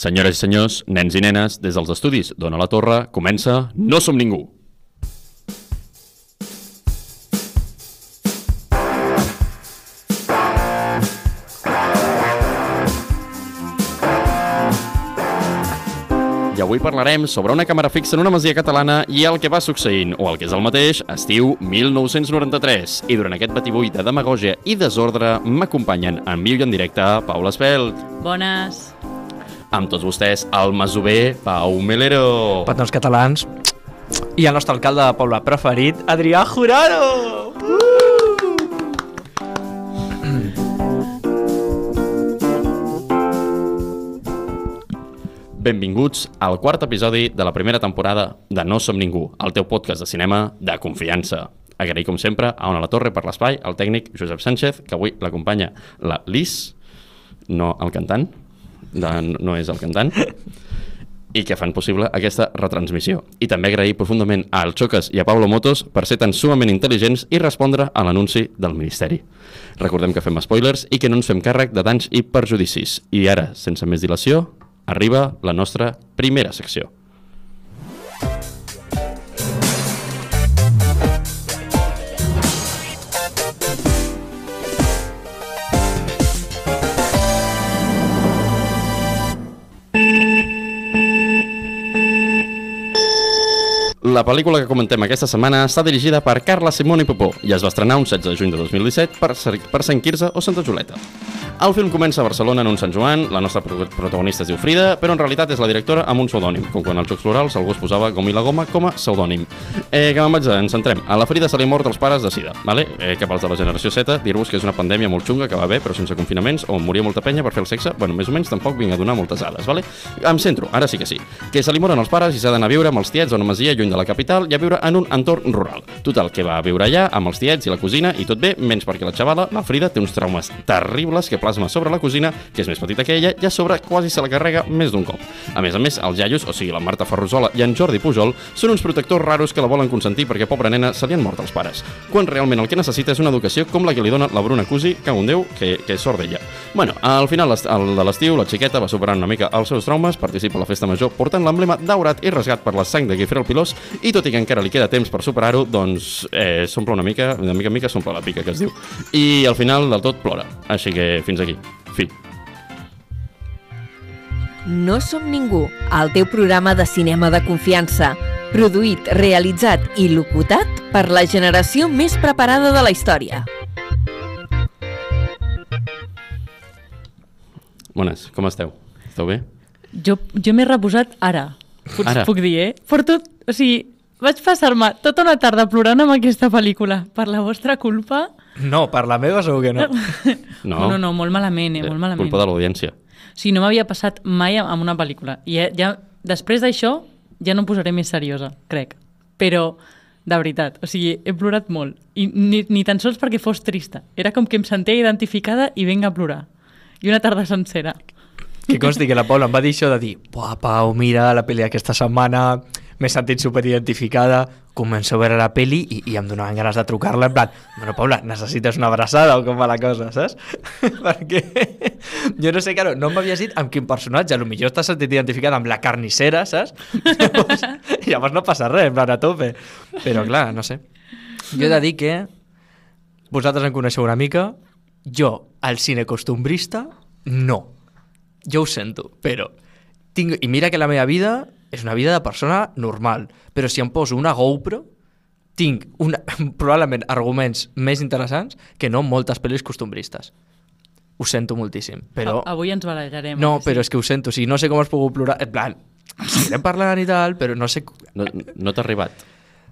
Senyores i senyors, nens i nenes, des dels estudis d'Ona la Torre, comença No som ningú. I avui parlarem sobre una càmera fixa en una masia catalana i el que va succeint, o el que és el mateix, estiu 1993. I durant aquest batibull de demagògia i desordre m'acompanyen en viu i en directe Paula Espelt. Bones. Amb tots vostès, el masover Pau Melero. Patrons catalans i el nostre alcalde de poble preferit, Adrià Jurado! Benvinguts al quart episodi de la primera temporada de No som ningú, el teu podcast de cinema de confiança. Agrair, com sempre, a Ona la Torre per l'espai, al tècnic Josep Sánchez, que avui l'acompanya la Lis, no el cantant, de, no és el cantant, i que fan possible aquesta retransmissió. I també agrair profundament al Xoques i a Pablo Motos per ser tan sumament intel·ligents i respondre a l'anunci del Ministeri. Recordem que fem spoilers i que no ens fem càrrec de danys i perjudicis. I ara, sense més dilació, arriba la nostra primera secció. La pel·lícula que comentem aquesta setmana està dirigida per Carla Simone Popó i es va estrenar un 16 de juny de 2017 per, per Sant Quirze o Santa Juleta. El film comença a Barcelona en un Sant Joan, la nostra pro- protagonista es diu Frida, però en realitat és la directora amb un pseudònim, com quan als Jocs Florals algú es posava Gom i la Goma com a pseudònim. Eh, que me'n vaig, ens centrem. A la Frida se li mort els pares de sida, vale? eh, que pels de la generació Z, dir-vos que és una pandèmia molt xunga que va bé, però sense confinaments, on moria molta penya per fer el sexe, bueno, més o menys tampoc vinc a donar moltes dades, vale? Em centro, ara sí que sí. Que se li moren els pares i s'ha d'anar a viure amb els tiets a una masia lluny de la capital i a viure en un entorn rural. Total, que va viure allà amb els tiets i la cosina i tot bé, menys perquè la xavala, la Frida, té uns traumes terribles que plasma sobre la cosina, que és més petita que ella, i a sobre quasi se la carrega més d'un cop. A més a més, els iaios, o sigui, la Marta Ferrusola i en Jordi Pujol, són uns protectors raros que la volen consentir perquè, pobra nena, se li han mort els pares. Quan realment el que necessita és una educació com la que li dona la Bruna Cusi, que un déu, que, que és sort d'ella. Bueno, al final de l'estiu, la xiqueta va superant una mica els seus traumes, participa a la festa major portant l'emblema daurat i rasgat per la sang de Guifré el Pilós, i tot i que encara li queda temps per superar-ho, doncs eh, s'omple una mica, de mica en mica s'omple la pica, que es diu. I al final del tot plora. Així que fins aquí. Fi. No som ningú, el teu programa de cinema de confiança. Produït, realitzat i locutat per la generació més preparada de la història. Bones, com esteu? Esteu bé? Jo, jo m'he reposat ara. Puc, Ara? puc dir, eh? Porto, o sigui, vaig passar-me tota una tarda plorant amb aquesta pel·lícula. Per la vostra culpa... No, per la meva segur que no. No. no, no molt malament, eh? Molt malament. Culpa de l'audiència. O sigui, no m'havia passat mai amb una pel·lícula. I ja, ja, després d'això ja no em posaré més seriosa, crec. Però, de veritat, o sigui, he plorat molt. I ni, ni tan sols perquè fos trista. Era com que em sentia identificada i vinga a plorar. I una tarda sencera. Que consti que la Paula em va dir això de dir Buah, Pau, mira la pel·li aquesta setmana, m'he sentit superidentificada, començo a veure la pel·li i, i em donaven ganes de trucar-la en plan, bueno, Paula, necessites una abraçada o com va la cosa, saps? Perquè jo no sé, claro, no m'havies dit amb quin personatge, a lo millor t'has sentit identificada amb la carnissera, saps? Llavors, llavors no passa res, en plan a tope. Però clar, no sé. Jo he de dir que vosaltres em coneixeu una mica, jo, al cine costumbrista, no. Jo ho sento, però... Tinc... I mira que la meva vida és una vida de persona normal, però si em poso una GoPro, tinc una, probablement arguments més interessants que no moltes pel·lis costumbristes. Ho sento moltíssim, però... A- Avui ens barallarem. No, que però sí? és que ho sento, o sigui, no sé com has pogut plorar, en plan, seguirem parlant i tal, però no sé... No, no t'ha arribat.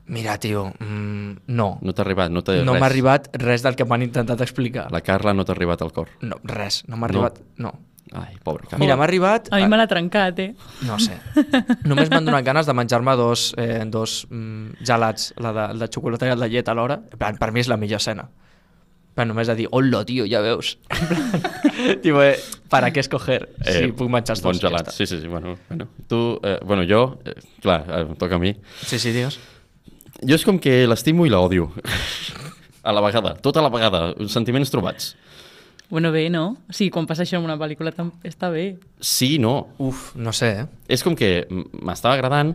Mira, tio, mm, no. No t'ha arribat. No, t'ha No m'ha arribat res del que m'han intentat explicar. La Carla no t'ha arribat al cor. No, res, no m'ha No. arribat... No. Ai, pobra Carla. Mira, m'ha arribat... A mi me l'ha trencat, eh? No sé. Només m'han donat ganes de menjar-me dos, eh, dos mm, gelats, la de, el de xocolata i el de llet alhora. En plan, per mi és la millor escena. Però només de dir, hola, tio, ja veus. Tipo, eh, para què escoger si puc menjar els dos? Bons gelats, sí, sí, sí. Bueno, bueno. Tu, eh, bueno, jo, eh, clar, eh, em toca a mi. Sí, sí, digues. Jo és com que l'estimo i l'odio. a la vegada, tota la vegada, sentiments trobats. Bueno, bé, no? O sigui, quan passa això en una pel·lícula està bé. Sí no. Uf, no sé, eh? És com que m'estava agradant,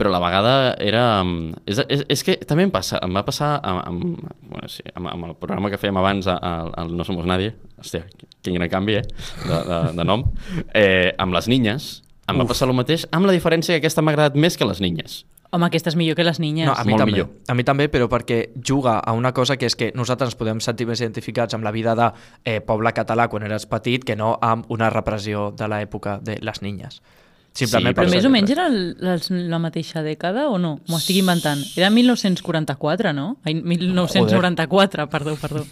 però a la vegada era... mm, És, és, és que també em, passa, em va passar amb, amb, bueno, sí, amb, amb el programa que fèiem abans, al, No Somos Nadie, hòstia, quin gran canvi, eh, de, de, de nom, eh, amb les niñes, em va passar el mateix, amb la diferència que aquesta m'ha agradat més que les niñes. Home, aquesta és millor que les niñes. No, a mi Molt també. millor. A mi també, però perquè juga a una cosa que és que nosaltres ens podem sentir més identificats amb la vida de eh, poble català quan eres petit que no amb una repressió de l'època de les niñes. Simplement Sí, Però per més o menys era el, els, la mateixa dècada o no? M'ho estic inventant. Era 1944, no? Ai, 1994, perdó, perdó.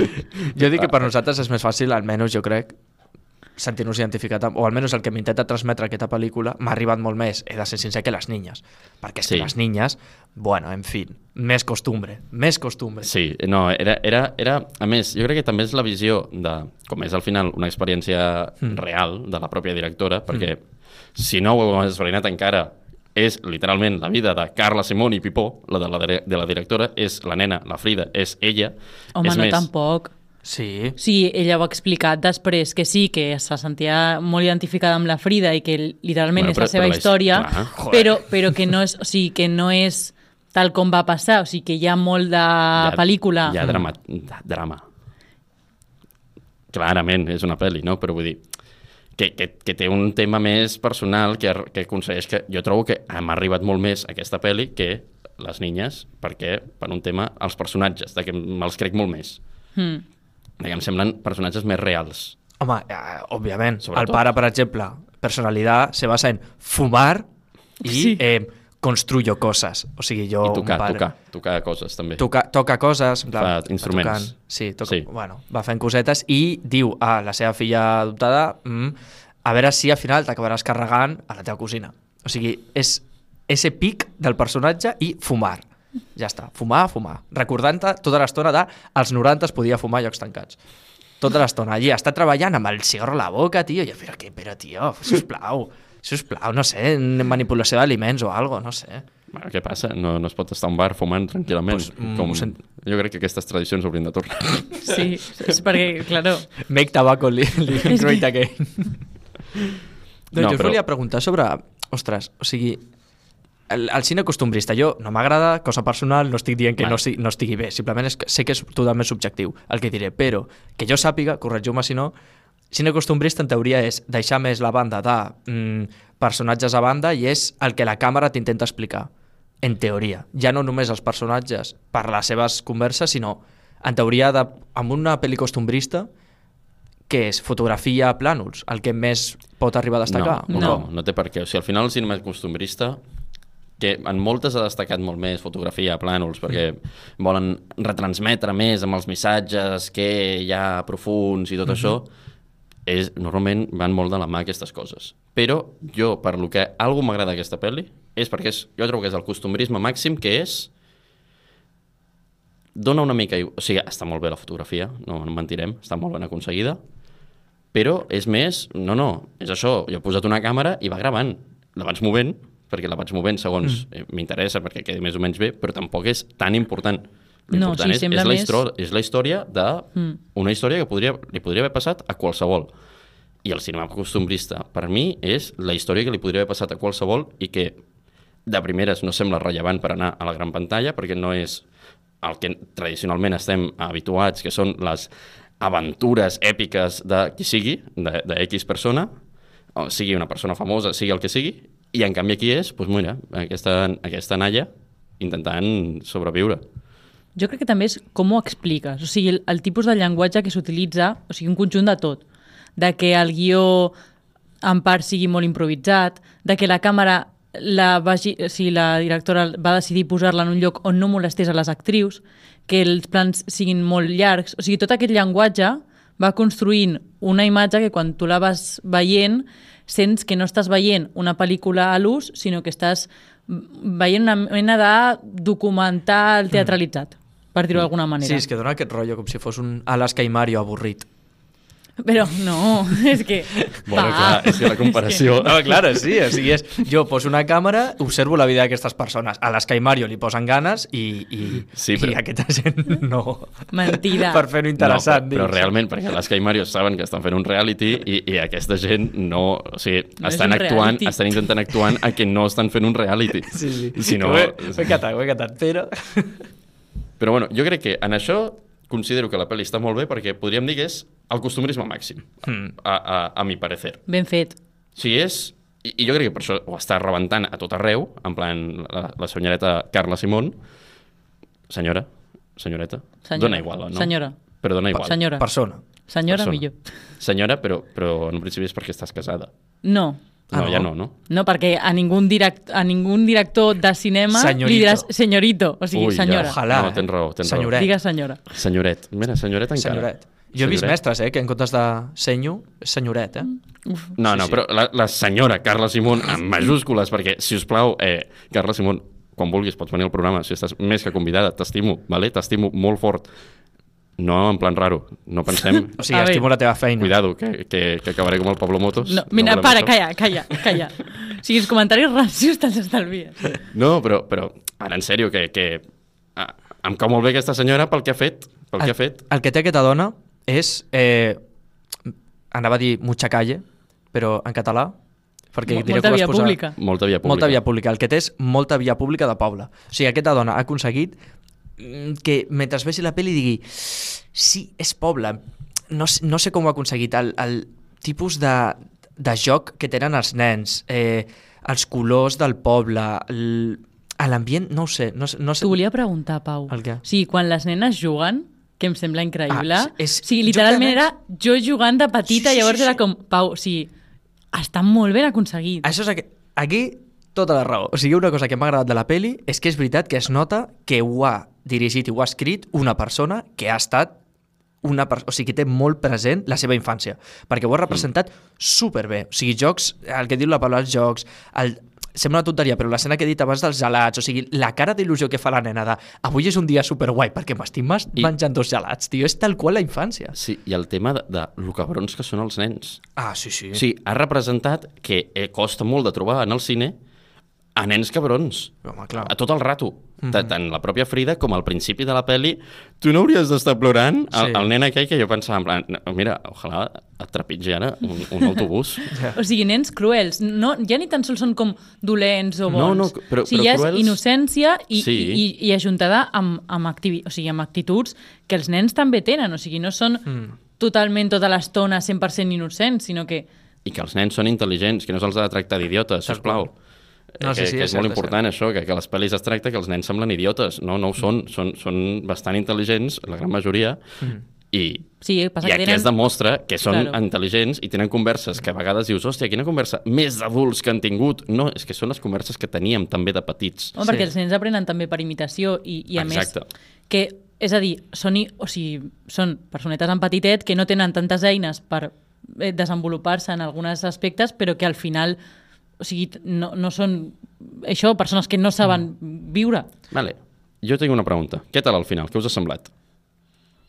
Jo dic que per nosaltres és més fàcil, almenys jo crec, sentir-nos identificat amb, o almenys el que m'intenta transmetre aquesta pel·lícula m'ha arribat molt més, he de ser sincer, que les niñes. Perquè és Sí. que les niñes, bueno, en fi, més costumbre, més costumbre. Sí, no, era, era, era... A més, jo crec que també és la visió de, com és al final una experiència mm. real de la pròpia directora, perquè si no ho heu esbrinat encara, és literalment la vida de Carla Simón i Pipó, la de la, de la directora, és la nena, la Frida, és ella. Home, és no més, tampoc. Sí, Sí, ella ho ha explicat després, que sí, que se sentia molt identificada amb la Frida i que literalment Bueno, és la però- seva però història, clar, joder. però, però que no és, o sigui, que no és tal com va passar, o sigui, que hi ha molt de pel·lícula. Hi ha drama, drama. Clarament, és una pel·li, no? Però vull dir, que, que, que té un tema més personal que, que aconsegueix que... Jo trobo que m'ha arribat molt més aquesta pel·li que les niñes, perquè per un tema, els personatges, de que me'ls crec molt més. Mm. De que em semblen personatges més reals. home, eh, òbviament. Sobretot. El pare, per exemple, personalitat se basa en fumar i Sí. eh, construyo coses. O sigui, jo... I tocar, pare- tocar, tocar coses, també. Toca, toca coses, en plan, Fa instruments. Tocant, sí, toca, sí, bueno, va fent cosetes i diu a la seva filla adoptada mm, a veure si al final t'acabaràs carregant a la teva cosina. O sigui, és ese pic del personatge i fumar. Ja està, fumar, fumar. Recordant-te tota l'estona de als 90 es podia fumar a llocs tancats. Tota l'estona. Allí està treballant amb el cigarro a la boca, tio. I jo, però, què, però tio, sisplau, sisplau, no sé, manipulació d'aliments o algo, no sé. Bueno, què passa? No, no es pot estar a un bar fumant tranquil·lament. Pues, mm, com... sent- Jo crec que aquestes tradicions haurien de tornar. Sí, és perquè, claro, Make tobacco li, li great que- again. doncs No, no, jo us però- volia preguntar sobre... Ostres, o sigui, el, el cine costumbrista, jo no m'agrada, cosa personal, no estic dient que no, no estigui bé, simplement és que sé que és totalment subjectiu el que diré, però que jo sàpiga, corregiu-me si no, cine costumbrista en teoria és deixar més la banda de mm, personatges a banda i és el que la càmera t'intenta explicar, en teoria. Ja no només els personatges per les seves converses, sinó en teoria de, amb una pel·li costumbrista que és fotografia a plànols, el que més pot arribar a destacar? No, no, No. no té per què. O sigui, al final el cinema costumbrista que en moltes ha destacat molt més fotografia plànols, perquè volen retransmetre més amb els missatges que hi ha profuns i tot això, és, normalment van molt de la mà aquestes coses. Però jo, per lo que algú m'agrada aquesta pel·li, és perquè és, jo trobo que és el costumbrisme màxim, que és dona una mica... O sigui, està molt bé la fotografia, no, no mentirem, està molt ben aconseguida, però és més, no, no, és això, jo he posat una càmera i va gravant, la vaig movent, perquè la vaig movent segons mm. m'interessa, perquè quedi més o menys bé, però tampoc és tan important. No, sí, és, és, la més- història, és la història de Mm. una història que podria, li podria haver passat a qualsevol. I el cinema costumbrista, per mi, és la història que li podria haver passat a qualsevol i que de primeres no sembla rellevant per anar a la gran pantalla, perquè no és el que tradicionalment estem habituats, que són les aventures èpiques de qui sigui, de, de X persona, o sigui una persona famosa, sigui el que sigui, i en canvi aquí és, doncs mira, aquesta, aquesta nalla intentant sobreviure. Jo crec que també és com ho expliques, o sigui, el, el tipus de llenguatge que s'utilitza, o sigui, un conjunt de tot, de que el guió en part sigui molt improvisat, de que la càmera la, vagi, o sigui, la directora va decidir posar-la en un lloc on no molestés a les actrius, que els plans siguin molt llargs, o sigui, tot aquest llenguatge va construint una imatge que quan tu la vas veient sents que no estàs veient una pel·lícula a l'ús, sinó que estàs veient una mena de documental teatralitzat, per dir-ho d'alguna manera. Sí, és que dona aquest rotllo com si fos un Alaska i Mario avorrit. Però no, és que... Bueno, va, clar, és que la comparació... No, claro, sí, o sigui, és, jo poso una càmera, observo la vida d'aquestes persones. A l'Sky Mario li posen ganes i, i, Sí, però- i aquesta gent no. Mentida. Per fer-ho interessant. No, però, però realment, perquè les Sky Mario saben que estan fent un reality i, i aquesta gent no... O sigui, No és estan actuant, reality. estan intentant actuant a que no estan fent un reality. Sí, sí. Si no... Ho he, ho he catat, ho he catat, però... Però bueno, jo crec que en això considero que la pel·li està molt bé perquè podríem dir que és el costumbrisme màxim, Mm. a, a, a mi parecer. Ben fet. Si és... I, I jo crec que per això ho està rebentant a tot arreu, en plan la, la senyoreta Carla Simón, senyora, senyoreta, Senyora. dona igual, no? Senyora. Però dona igual. Senyora. Persona. Senyora, Persona. millor. Senyora, però, però en principi és perquè estàs casada. No. Ah, No, no? ja no, no? No, perquè a ningú, direct, a ningú director de cinema Senyorito. li diràs senyorito, o sigui, Ui, ja. senyora. Ojalà. No, tens raó, tens Senyoret. raó. Digues senyora. Senyoret. Mira, senyoret encara. Senyoret. Jo he vist Senyoret. mestres, eh, que en comptes de senyo, senyoret, eh? Uf. No, Sí, no, sí. però la, la senyora Carla Simón, amb majúscules, perquè, si us plau, eh, Carla Simón, quan vulguis pots venir al programa, si estàs més que convidada, t'estimo, vale? t'estimo molt fort. No en plan raro, no pensem... O sigui, A estimo la teva feina. Cuidado, que, que, que acabaré com el Pablo Motos. No, mira, volem para, calla, calla, calla. O sigui, els comentaris rancios te'ls estalvies. No, però, però ara, en sèrio, que, que ah, em cau molt bé aquesta senyora pel que ha fet, pel que ha fet. El que té aquesta dona és... Eh, anava a dir mucha calle, però en català, perquè diré molta que via posar... pública. Molta via pública. Molta via pública. El que té és molta via pública de poble. O sigui, aquesta dona ha aconseguit que mentre vegi la pel·li digui sí, és poble. No, no sé com ho ha aconseguit. El, el tipus de, de joc que tenen els nens, eh, els colors del poble, l'ambient, no ho sé. No, no sé. T'ho volia preguntar, Pau. El què? Sigui, quan les nenes juguen, que em sembla increïble, Ah, és- o sigui, joc de literalment era jo jugant de petita, Sí, sí, llavors sí, era sí. com, Pau, o sigui, està molt ben aconseguit. Això és aquí, aquí tota la raó. O sigui, una cosa que m'ha agradat de la peli és que és veritat que es nota que ho ha dirigit i ho ha escrit una persona que ha estat una per... o sigui, que té molt present la seva infància, perquè ho ha representat superbé. O sigui, jocs, el que diu la Paula, els jocs, el... sembla una tonteria, però l'escena que he dit abans dels gelats, o sigui, la cara d'il·lusió que fa la nena de avui és un dia superguai perquè m'estic mas- I- menjant dos gelats, tio, és tal qual la infància. Sí, i el tema de, de lo cabrons que són els nens. Ah, sí, sí. Sí, ha representat que eh, costa molt de trobar en el cine a nens cabrons. Home, clar. A tot el rato. Mm -hmm. Tant la pròpia Frida com al principi de la peli. Tu no hauries d'estar plorant? El, Sí. el nen aquell que jo pensava, en plan, "No, mira, ojalà et trepitgi ara un, un autobús. O sigui, nens cruels. No, ja ni tan sols són com dolents o bons. No, no, però- o sigui, però ja és cruels- innocència i, Sí. i, i, i ajuntada amb, amb, activi, o sigui, amb actituds que els nens també tenen. O sigui, no són Mm. totalment tota l'estona 100% innocents, sinó que I que els nens són intel·ligents, que no se'ls ha de tractar d'idiotes, sisplau. No, sí, que, sí, que és és, molt cert, és important això, que, que les pel·lis es tracta que els nens semblen idiotes. No, no ho són, són, són bastant intel·ligents, la gran majoria, i, Sí, passa i que aquí tenen- es demostra que són Claro. intel·ligents i tenen converses que a vegades dius, hòstia, quina conversa més d'adults que han tingut. No, és que són les converses que teníem també de petits. Home, Sí. perquè els nens aprenen també per imitació i, i a Exacte. més que, és a dir, són, i- o sigui, són personetes en petitet que no tenen tantes eines per eh, desenvolupar-se en alguns aspectes, però que al final o sigui, no, no són això, persones que no saben Mm. viure. Vale. Jo tinc una pregunta. Què tal al final? Què us ha semblat?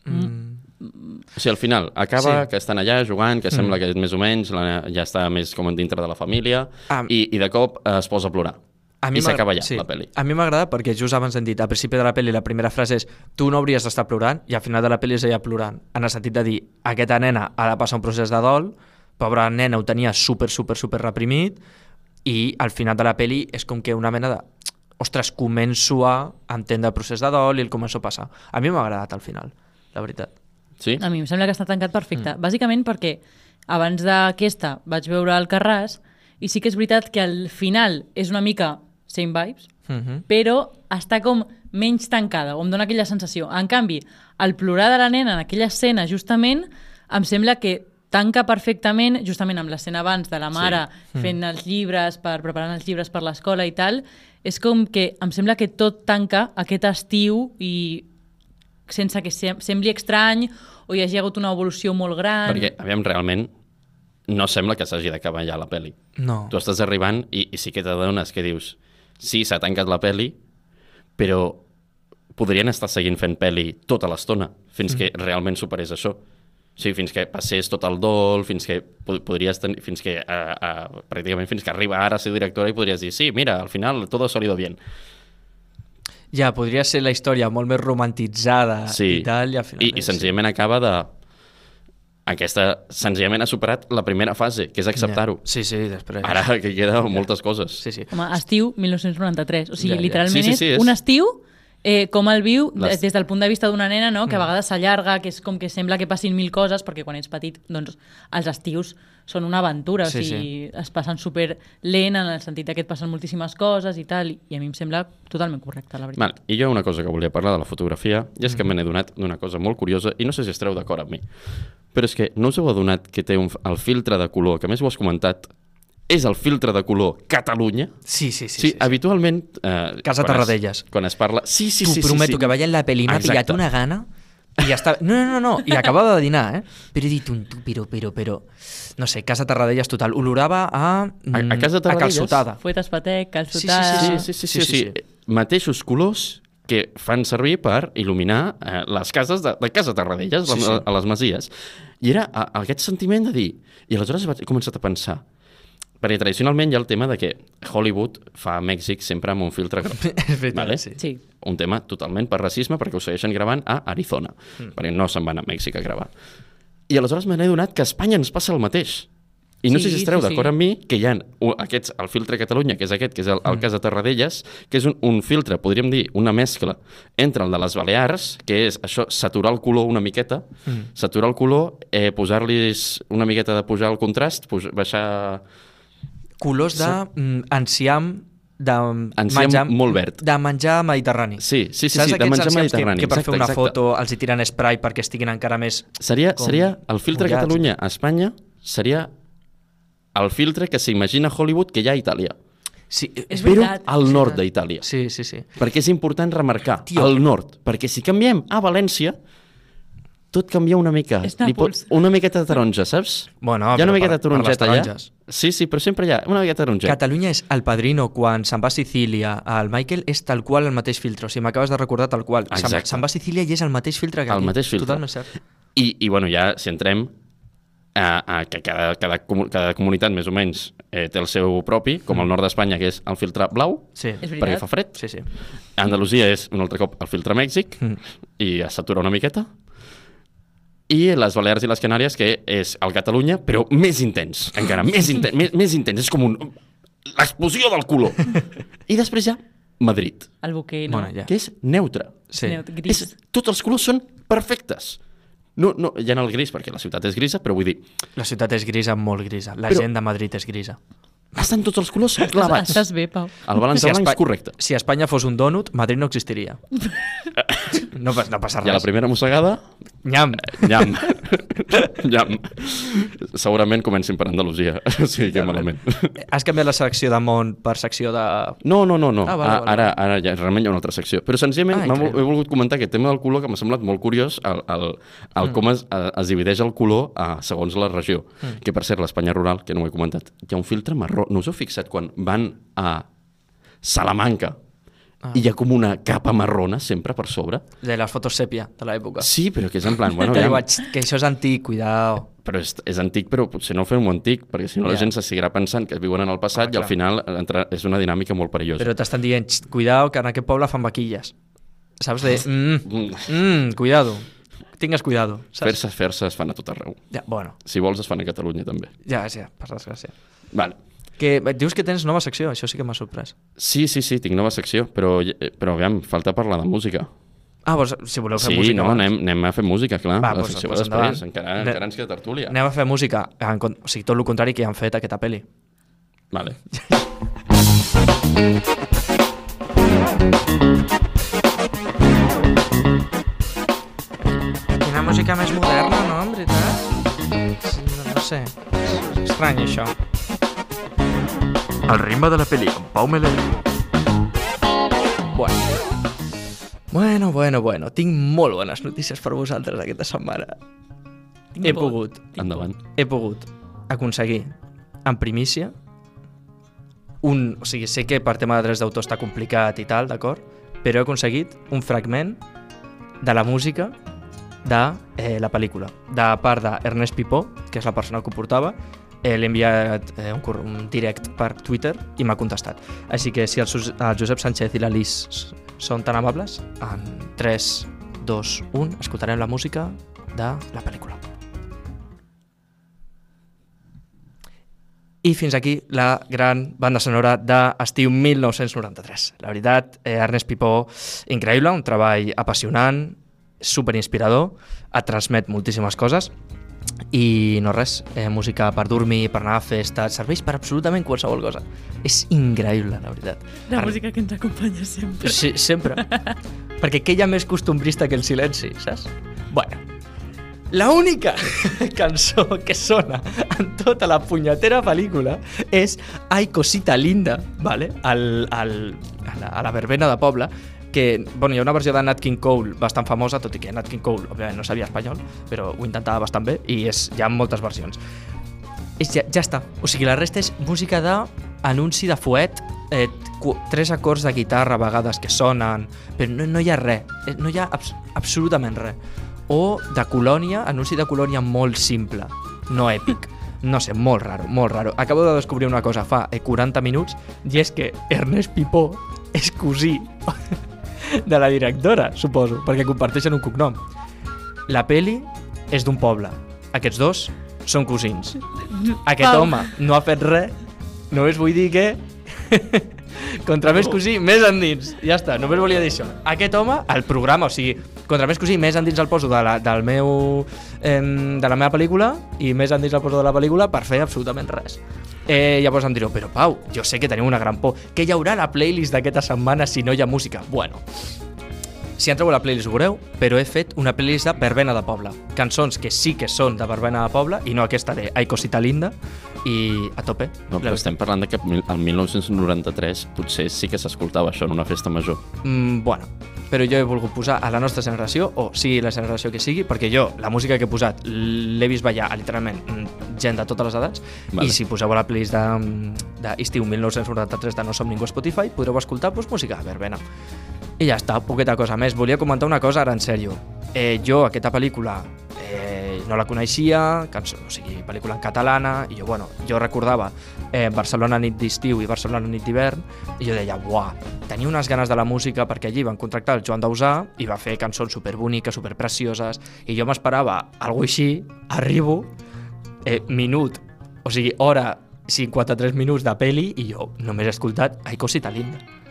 O sigui, al final, acaba Sí. Mm. que estan allà jugant, que sembla que més o menys la, ja està més com dintre de la família, Ah. i, i de cop eh, es posa a plorar. A I m'agrada- s'acaba ja, la pel·li. A mi m'agrada perquè just abans hem dit, al principi de la pel·li la primera frase és tu no hauries d'estar plorant i al final de la pel·li és ella plorant. En el sentit de dir, aquesta nena ha de passar un procés de dol, pobra nena ho tenia super, super, super reprimit i al final de la pel·li és com que una mena de ostres, començo a entendre el procés de dol i el començo a passar. A mi m'ha agradat al final, la veritat. Sí? A mi em sembla que està tancat perfecte. Mm. Bàsicament perquè abans d'aquesta vaig veure el Carràs i sí que és veritat que al final és una mica same vibes, Mm -hmm. però està com menys tancada, o em dona aquella sensació. En canvi, el plorar de la nena en aquella escena, justament, em sembla que tanca perfectament, justament amb l'escena abans de la mare sí. fent els llibres, per preparant els llibres per l'escola i tal, és com que em sembla que tot tanca aquest estiu i sense que sem sembli estrany o hi hagi hagut una evolució molt gran. Perquè, aviam, realment, no sembla que s'hagi d'acabar ja la pel·li. No. Tu estàs arribant i, i sí que t'adones que dius sí, s'ha tancat la pel·li, però podrien estar seguint fent pel·li tota l'estona fins que realment superés això. O sigui, fins que passés tot el dol, fins que po- podries tenir, fins que, uh, uh, pràcticament fins que arriba ara a ser directora i podries dir, sí, mira, al final todo ha salido bien. Ja, podria ser la història molt més romantitzada Sí. i tal, i al final... I, i senzillament acaba de... Aquesta, senzillament ha superat la primera fase, que és acceptar-ho. Sí, sí, després... Ara que queda moltes coses. Sí, sí. Home, estiu 1993. O sigui, Ja, ja. literalment Sí, sí, sí, és, és- un estiu eh, com el viu Les- des del punt de vista d'una nena, no? que a Mm. vegades s'allarga, que és com que sembla que passin mil coses, perquè quan ets petit, doncs, els estius són una aventura, Sí, o sigui, es passen super lent en el sentit que et passen moltíssimes coses i tal, i a mi em sembla totalment correcte, la veritat. Val, I jo una cosa que volia parlar de la fotografia, i és que me n'he donat d'una cosa molt curiosa, i no sé si estareu d'acord amb mi, però és que no us heu adonat que té un, el filtre de color, que a més ho has comentat, és el filtre de color Catalunya? Sí, sí, sí. Sí, sí, sí. habitualment... Eh, Casa quan es- Tarradellas. Quan es parla... Sí, sí, T'ho sí, sí, prometo sí. que veient la pel·li m'ha pillat una gana i ja està... No, no, no, no. I acabava de dinar, eh? Però he dit un tu, però, però, però... No sé, Casa Tarradellas total. Olorava a... A- a Casa a Tarradellas? calçotada. Fuetes patec, Sí, sí, calçotada... Sí, sí, sí, sí, sí, Sí, sí, sí, sí. mateixos colors que fan servir per il·luminar eh, les cases de, de Casa Tarradellas, Sí, sí, sí. sí. a les masies. I era a, a aquest sentiment de dir... I aleshores vaig he començat a pensar, perquè tradicionalment hi ha el tema de que Hollywood fa Mèxic sempre amb un filtre groc. És veritat, Vale? sí. Sí. un tema totalment per racisme perquè ho segueixen gravant a Arizona, mm. perquè no se'n van a Mèxic a gravar. I aleshores me n'he donat que a Espanya ens passa el mateix. I no Sí, sé si estareu sí, sí. d'acord amb mi que hi ha aquests, el filtre Catalunya, que és aquest, que és el, el cas de Tarradellas, que és un, un filtre, podríem dir, una mescla entre el de les Balears, que és això, saturar el color una miqueta, mm. saturar el color, eh, posar-los una miqueta de pujar el contrast, puj, baixar... Colors de mm, de Enciam molt verd. De menjar mediterrani. Sí, sí, sí, Saps sí, de menjar mediterrani. Que, que per exacte, fer una exacte. foto els hi tiren spray perquè estiguin encara més... Seria, com seria el filtre mullats. Catalunya a Espanya seria el filtre que s'imagina Hollywood que hi ha a Itàlia, Sí, És però veritat, al nord d'Itàlia. sí, sí, sí. Perquè és important remarcar Tio. al nord, perquè si canviem a València, tot canvia una mica. És Li pot, una miqueta de taronja, saps? Bueno, hi ha una miqueta de taronjeta allà. Sí, sí, però sempre hi ha una miqueta de taronjeta. Catalunya és el padrino quan se'n va a Sicília al Michael és tal qual el mateix filtre. O sigui, m'acabes de recordar tal qual. Se'n Exacte. se'n va a Sicília i és el mateix filtre que El aquí. mateix filtre. Totalment cert. I, I, bueno, ja, si entrem a, a que cada, cada, cada comunitat més o menys eh, té el seu propi, com el nord d'Espanya, que és el filtre blau, Sí, perquè fa fred. sí, sí. Andalusia és un altre cop el filtre Mèxic Mm. i es satura una miqueta. I les Balears i les Canàries, que és el Catalunya, però més intens, encara, més intens, més, més intens. És com un... l'explosió del color. I després ha Madrid, El buquer, no? Bueno, ja. que és neutre. Sí. Neut- Gris. És, tots els colors són perfectes. No, no, hi ha el gris, perquè la ciutat és grisa, però vull dir, La ciutat és grisa, molt grisa. La Però- gent de Madrid és grisa. estan tots els colors clavats. Estàs bé, Pau. El balanç blanc és correcte. Si Espanya fos un dònut, Madrid no existiria. no, pas, no passa I a la res. primera mossegada, Nyam. Nyam. Nyam. Segurament comencin per Andalusia. o sigui que malament. Has canviat la secció de món per secció de... No, no, no. no. Ah, vale, vale. Ara, ara ja realment hi ha una altra secció. Però senzillament Ah, he volgut comentar aquest tema del color que m'ha semblat molt curiós el, el, el Mm. com es, es divideix el color a, segons la regió. Mm. Que per cert, l'Espanya rural, que no ho he comentat, hi ha un filtre marró. No us heu fixat quan van a Salamanca ah. i hi ha com una capa marrona sempre per sobre? de les fotos sèpia de l'època. Sí, però que és en plan... Bueno, ja, diu, "Xt, que això és antic, cuidao. però és, és antic, però potser no ho fem antic, perquè si no la Ja. gent se seguirà pensant que viuen en el passat Home, i al final entra, és una dinàmica molt perillosa. Però t'estan dient, "Xt, cuidao, que en aquest poble fan vaquilles. Saps? De, mm, Mm. mm, cuidado. Tingues cuidado. Fer-se, fer-se es fan a tot arreu. Ja, bueno, Si vols, es fan a Catalunya també. ja, ja, per desgràcia. Vale. Que dius que tens nova secció, això sí que m'ha sorprès. Sí, sí, sí, tinc nova secció, però, eh, però aviam, falta parlar de música. Ah, vols, si voleu fer Sí, música... no, abans. anem, anem a fer música, clar. Va, la doncs- secció doncs va després, endavant. encara, Ne- encara ens queda tertúlia. Anem a fer música, en, o sigui, tot el contrari que han fet aquesta pel·li. Vale. Quina música més moderna, no, en veritat? No, no sé, és estrany això. El ritme de la pel·li amb Pau Meler. Bueno. Bueno, bueno, bueno, tinc molt bones notícies per vosaltres aquesta setmana. Tinc He por. pogut, Tinc Endavant. he pogut aconseguir en primícia un... O sigui, sé que per tema de drets d'autor està complicat i tal, d'acord? Però he aconseguit un fragment de la música de eh, la pel·lícula. De part d'Ernest Pipó, que és la persona que ho portava, eh, l'he enviat eh, un, un direct per Twitter i m'ha contestat. Així que si el, el Josep Sánchez i la Lis s- són tan amables, en 3, 2, 1, escoltarem la música de la pel·lícula. I fins aquí la gran banda sonora d'estiu 1993. La veritat, eh, Ernest Pipó, increïble, un treball apassionant, superinspirador, et transmet moltíssimes coses i no res, eh, música per dormir, per anar a festa, serveix per absolutament qualsevol cosa. És increïble, la veritat. La Ar- música que ens acompanya sempre. Sí, sempre. Perquè què hi ha més costumbrista que el silenci, saps? Bueno, la única cançó que sona en tota la punyetera pel·lícula és Ai, cosita linda, vale? al, al, a, la, a la verbena de poble, que bueno, hi ha una versió de Nat King Cole bastant famosa, tot i que Nat King Cole, òbviament, no sabia espanyol, però ho intentava bastant bé, i és, hi ha moltes versions. És, ja, ja està. O sigui, la resta és música d'anunci de fuet, eh, tres acords de guitarra a vegades que sonen, però no, no hi ha res, eh, no hi ha abs absolutament res. O de colònia, anunci de colònia molt simple, no èpic. No sé, molt raro, molt raro. Acabo de descobrir una cosa fa eh, 40 minuts i és que Ernest Pipó és cosí de la directora, suposo, perquè comparteixen un cognom. La peli és d'un poble. Aquests dos són cosins. Aquest Pau. home no ha fet res, només vull dir que contra més cosí, més endins. Ja està, només volia dir això. Aquest home, el programa, o sigui, contra més cosí, més endins el poso de la, del meu, eh, de la meva pel·lícula i més endins el poso de la pel·lícula per fer absolutament res. Eh, llavors em direu, però Pau, jo sé que teniu una gran por. Què hi haurà a la playlist d'aquesta setmana si no hi ha música? Bueno, si entreu a la playlist ho veureu, però he fet una playlist de verbena de poble. Cançons que sí que són de verbena de poble i no aquesta de Ai cosita linda i a tope. No, però estem parlant de que el 1993 potser sí que s'escoltava això en una festa major. Mm, bueno, però jo he volgut posar a la nostra generació, o sigui la generació que sigui, perquè jo, la música que he posat, l'he vist ballar a, literalment mm, gent de totes les edats, Vale. i si poseu a la playlist de, de Estiu 1993 de No Som Ningú Spotify, podreu escoltar doncs, música de verbena. I ja està, poqueta cosa més. Volia comentar una cosa ara en sèrio. Eh, jo, aquesta pel·lícula, eh, no la coneixia, cançó, o sigui, pel·lícula en catalana, i jo, bueno, jo recordava eh, Barcelona nit d'estiu i Barcelona nit d'hivern, i jo deia, buah, tenia unes ganes de la música perquè allí van contractar el Joan Dausà i va fer cançons superboniques, superprecioses, i jo m'esperava algo així, arribo, eh, minut, o sigui, hora 53 minuts de peli i jo només he escoltat Ai, cosita linda.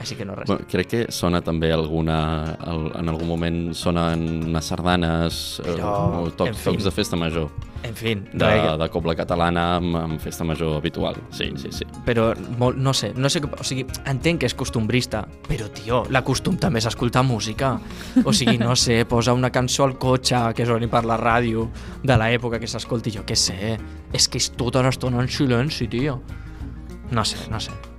Així que no res. Bueno, crec que sona també alguna... El, en algun moment sonen unes sardanes eh, Però, o en tocs, fi. tocs de festa major, En fi, de, res, de cobla catalana amb, amb festa major habitual. Sí, sí, sí. però molt, no sé, no sé, o sigui, entenc que és costumbrista, però tio, la costum també és escoltar música. O sigui, no sé, posa una cançó al cotxe que soni per la ràdio de l'època que s'escolti, jo què sé. És que és tota l'estona en silenci, tio. No sé, no sé.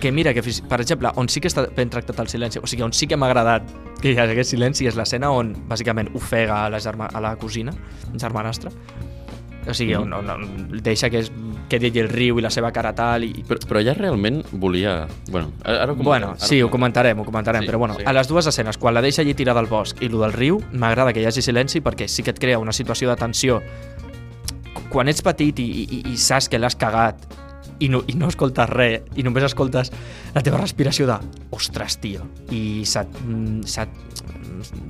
Que mira, que per exemple, on sí que està ben tractat el silenci, o sigui, on sí que m'ha agradat que hi hagués silenci és l'escena on bàsicament ofega a la, germa, a la cosina, germanastra, o sigui, on, on, on deixa que, es, que digui el riu i la seva cara tal i, Però, però ja realment volia... Bueno, ara ho comentarem, Bueno, ara sí, ho comentarem. comentarem, ho comentarem, Sí, però bueno, sí. a les dues escenes, quan la deixa allí tirada al bosc i lo del riu, m'agrada que hi hagi silenci perquè sí que et crea una situació de tensió. Quan ets petit i, i, i saps que l'has cagat i no, i no escoltes res, i només escoltes la teva respiració de ostres, tio, i se't, mm, se't,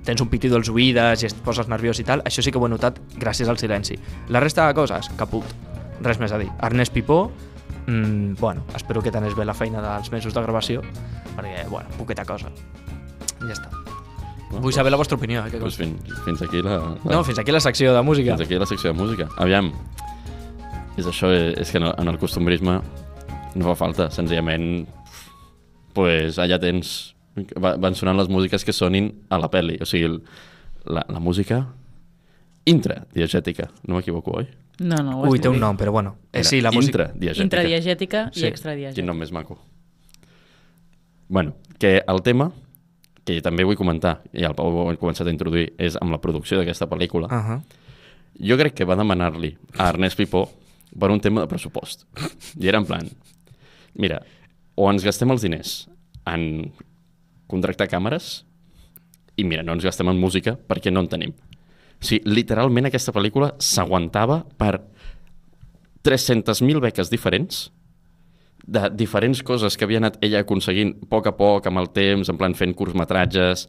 tens un pitido als oïdes i et poses nerviós i tal, això sí que ho he notat gràcies al silenci. La resta de coses, caput. Res més a dir. Ernest Pipó, mm, bueno, espero que t'anés bé la feina dels mesos de gravació, perquè, bueno, poqueta cosa. Ja està. Bueno, Vull saber la vostra opinió. Eh, que Doncs consti. fins, fins aquí la, la, No, fins aquí la secció de música. fins aquí la secció de música. Aviam, és això, eh, és que en el, en el costumbrisme no fa falta, senzillament pues, allà tens va- van sonant les músiques que sonin a la pel·li, o sigui, la, la música intradiegètica, no m'equivoco, oi? No, no, Ui, té un nom, però bueno. Eh, Era sí, la música... Intradiegètica. Intradiegètica Sí. i extradiegètica. Quin nom més maco. Bueno, que el tema, que també vull comentar, i el Pau ho ha començat a introduir, és amb la producció d'aquesta pel·lícula. Uh -huh. Jo crec que va demanar-li a Ernest Pipó per un tema de pressupost. I era en plan, mira, o ens gastem els diners en contractar càmeres i mira, no ens gastem en música perquè no en tenim. O sigui, literalment aquesta pel·lícula s'aguantava per 300.000 beques diferents de diferents coses que havia anat ella aconseguint a poc a poc, amb el temps, en plan fent curtmetratges.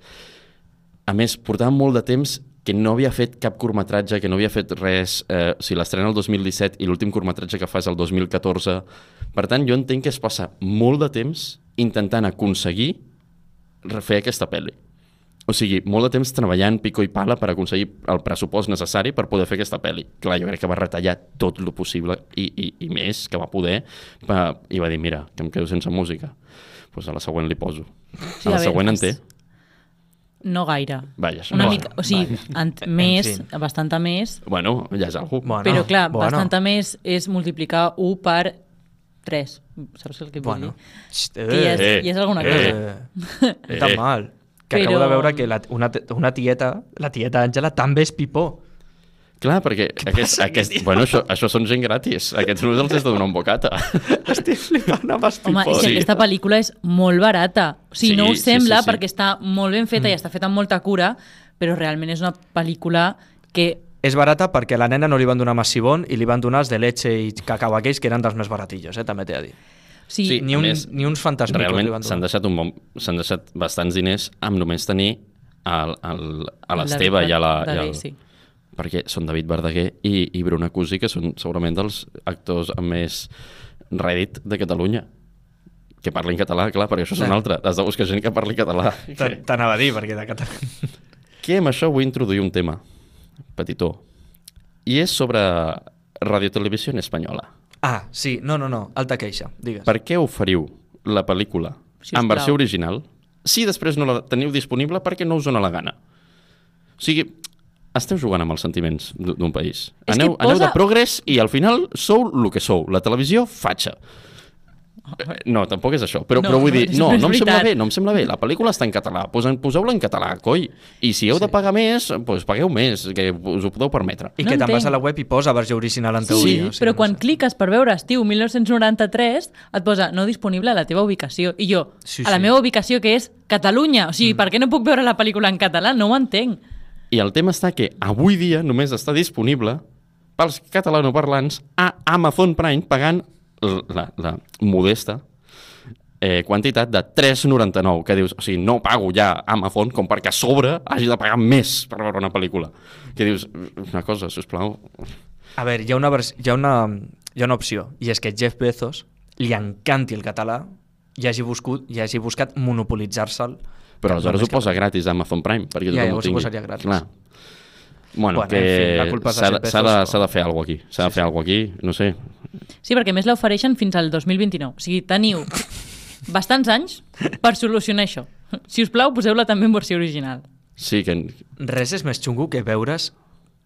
A més, portava molt de temps que no havia fet cap curtmetratge, que no havia fet res. Eh, o sigui, l'estrena el 2017 i l'últim curtmetratge que fa és el 2014. Per tant, jo entenc que es passa molt de temps intentant aconseguir refer aquesta pel·li. O sigui, molt de temps treballant pico i pala per aconseguir el pressupost necessari per poder fer aquesta pel·li. Clar, jo crec que va retallar tot el possible i, i, i més que va poder va, i va dir, mira, que em quedo sense música. Doncs pues a la següent li poso. Sí, a la a següent en té. No gaire. Vaja, Una no. mica, o sigui, en, més, bastanta més, Bueno, ja és algú. Bueno, però clar, bueno. bastanta més és multiplicar 1 per 3. Saps el que vull Bueno. dir? Xt, Que ja és, eh, ja és alguna eh. cosa. Eh, no tan Eh. mal. Que Però- acabo de veure que la, una, una tieta, la tieta Àngela, també és pipó. Clar, perquè aquest, passa, aquest, bueno, això, això són gent gratis. Aquests només els has de donar un bocata. Estic flipant amb els Home, que Sí. aquesta pel·lícula és molt barata. O sigui, Sí, no ho sí, sembla sí, sí. perquè està molt ben feta i està feta amb molta cura, però realment és una pel·lícula que És barata perquè a la nena no li van donar massibón i li van donar els de leche i cacau aquells que eren dels més baratillos, eh? també t'he de dir. sigui, Sí. Ni, un, més, ni uns fantasmicos li Realment van s'han donar. deixat, un bon, s'han deixat bastants diners amb només tenir el, el, a l'Esteve i a la... i al, sí. Perquè són David Verdaguer i, i Bruna Cusi, que són segurament dels actors amb més rèdit de Catalunya que parlin català, clar, perquè això és Eh. un altre. Has de buscar gent que parli català. T'anava a dir, perquè de català... Que amb això vull introduir un tema petitó. I és sobre radiotelevisió espanyola. Ah, sí, no, no, no, alta queixa, digues. Per què oferiu la pel·lícula Si en versió original si després no la teniu disponible perquè no us dona la gana? O sigui, esteu jugant amb els sentiments d'un país. És Aneu, que aneu posa- de progrés i al final sou el que sou. La televisió, fatxa. Eh, No, tampoc és això. Però, No, però vull dir, no, és no em sembla bé, no em sembla bé. La pel·lícula està en català. Poseu-la en català, coi. I si heu de pagar més, doncs pagueu més, que us ho podeu permetre. I No que te'n vas a la web i posa versió original en teoria. Sí, però no quan sé. cliques per veure Estiu 1993 et posa no disponible a la teva ubicació i jo, Sí, a la sí. meva ubicació que és Catalunya o sigui, per què no puc veure la pel·lícula en català? No ho entenc I el tema està que avui dia només està disponible pels catalanoparlants a Amazon Prime pagant la, la modesta eh, quantitat de 3,99 que dius, o sigui, no pago ja Amazon com perquè a sobre hagi de pagar més per veure una pel·lícula. Que dius, una cosa, sisplau, A veure, hi ha, una hi, ha una... hi ha una opció, i és que Jeff Bezos li encanti el català i hagi, buscut, i hagi buscat monopolitzar-se'l. Però aleshores ho posa gratis a Amazon Prime perquè Ja, tothom llavors ho ho tingui. posaria gratis. Clar. Bueno, Bueno, en fi, que s'ha de, s'ha de, de fer alguna aquí. S'ha de fer alguna cosa aquí, no sé. Sí, perquè a més l'ofereixen fins al 2029 o sigui, teniu bastants anys per solucionar això si us plau, poseu-la també en versió original Sí, que Res és més xungo que veure's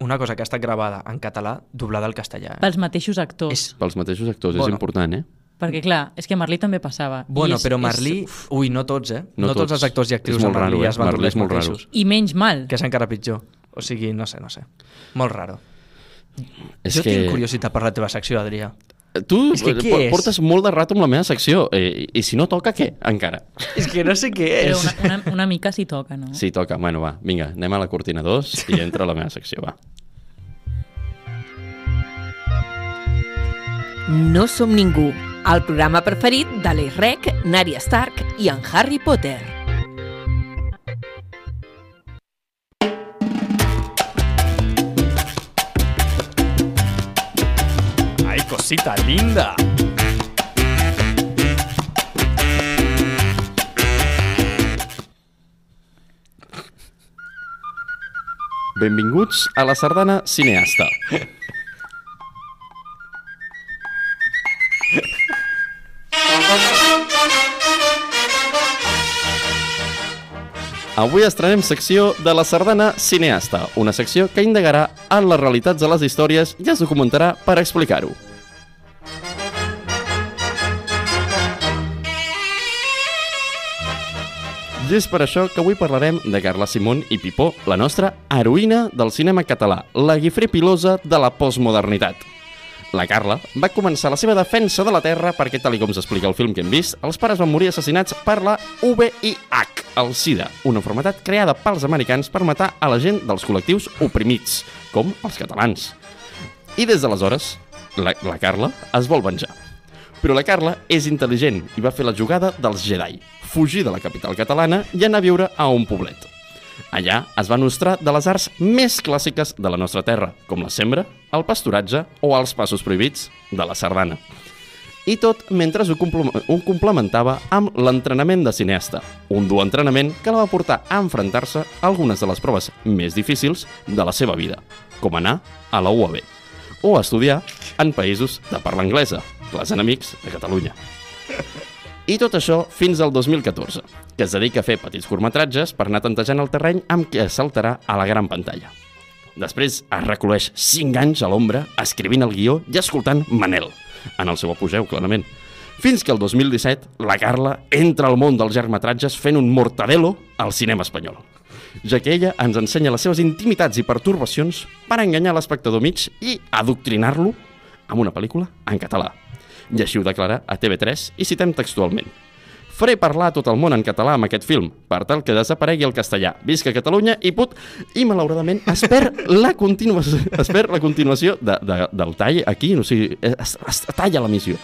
una cosa que ha estat gravada en català doblada al castellà. Eh? pels mateixos actors És- pels mateixos actors Bueno. és important, eh? Perquè clar, és que Marlí també passava Bueno, I és, però és- Marlí... Ui, no tots, eh? No, No tots tots. els actors i actrius És de molt Marlí raro, eh? es van Marlí és molt raro. i menys mal Que és encara pitjor. O sigui, no sé, no sé. Molt raro. És jo que... tinc curiositat per la teva secció, Adrià. Tu És que què po- és? portes molt de rato amb la meva secció. Eh, I si no toca, què? Encara. És que no sé què però una, una, una mica s'hi toca, no? Sí, toca. Bueno, va, vinga, anem a la cortina 2 i entra la meva secció, va. No som ningú, el programa preferit de l'Irrec, Nària Stark i en Harry Potter. Ai, cosita linda! Benvinguts a la sardana cineasta. Avui estrenem secció de la sardana cineasta, una secció que indagarà en les realitats de les històries i es documentarà per explicar-ho. I és per això que avui parlarem de Carla Simón i Pipó, la nostra heroïna del cinema català, la guifré pilosa de la postmodernitat. La Carla, va començar la seva defensa de la Terra perquè, tal com s'explica el film que hem vist, els pares van morir assassinats per la VIH, el SIDA, una malaltia creada pels americans per matar a la gent dels col·lectius oprimits, com els catalans. I des d'aleshores, la, la Carla es vol venjar. Però la Carla és intel·ligent i va fer la jugada dels Jedi, fugir de la capital catalana i anar a viure a un poblet. Allà es va nostrar de les arts més clàssiques de la nostra terra, com la sembra, el pasturatge o els passos prohibits de la sardana. I tot mentre ho, ho complementava amb l'entrenament de cineasta, un dur entrenament que la va portar a enfrontar-se a algunes de les proves més difícils de la seva vida, com anar a la UAB o estudiar en països de parla anglesa, els enemics de Catalunya. I tot això fins al 2014, que es dedica a fer petits curtmetratges per anar tantejant el terreny amb què saltarà a la gran pantalla. Després es recoleix 5 anys a l'ombra escrivint el guió i escoltant Manel, en el seu apogeu, clarament. Fins que el 2017 la Carla entra al món dels llargmetratges fent un mortadelo al cinema espanyol ja que ella ens ensenya les seves intimitats i pertorbacions per enganyar l'espectador mig i adoctrinar-lo amb una pel·lícula en català. I així ho declara a TV3 i citem textualment. Faré parlar tot el món en català amb aquest film, per tal que desaparegui el castellà. Visca Catalunya i put... I malauradament es perd la continuació, es perd la continuació de, de, del tall aquí, o sigui, es, es talla l'emissió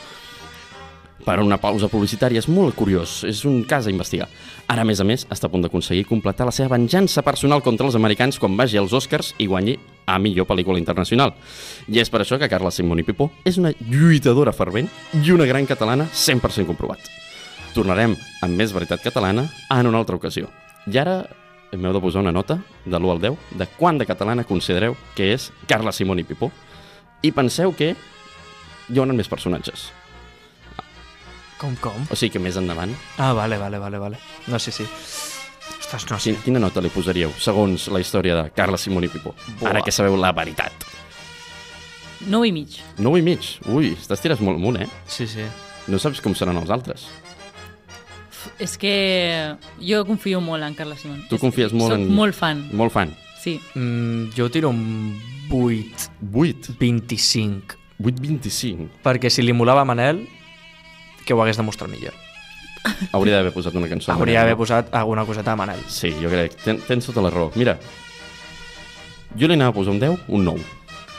per una pausa publicitària. És molt curiós, és un cas a investigar. Ara, a més a més, està a punt d'aconseguir completar la seva venjança personal contra els americans quan vagi als Oscars i guanyi a millor pel·lícula internacional. I és per això que Carla Simón i Pipó és una lluitadora fervent i una gran catalana 100% comprovat. Tornarem amb més veritat catalana en una altra ocasió. I ara m'heu de posar una nota de l'1 al 10 de quant de catalana considereu que és Carla Simón i Pipó i penseu que hi haurà més personatges. Com, com? O sigui que més endavant, Ah, vale, vale, vale, vale. No, sí, sí. Ostres, no sé. quin- quina nota li posaríeu segons la història de Carla Simón i Pipó? Buah. Ara que sabeu la veritat. 9 i mig. 9 i mig. Ui, t'estires molt amunt, eh? Sí, sí. No saps com seran els altres. És que jo confio molt en Carla Simón. Tu confies molt Soc en- molt fan, Molt fan. sí. Mm, jo tiro un 8, 8. 25. 8,25. Perquè si li molava Manel, que ho hagués demostrat millor. Hauria d'haver posat una cançó. de Hauria d'haver posat alguna coseta a Manel. Sí, jo crec. Ten, tens tota la raó. Mira, jo li anava a posar un 10, un 9.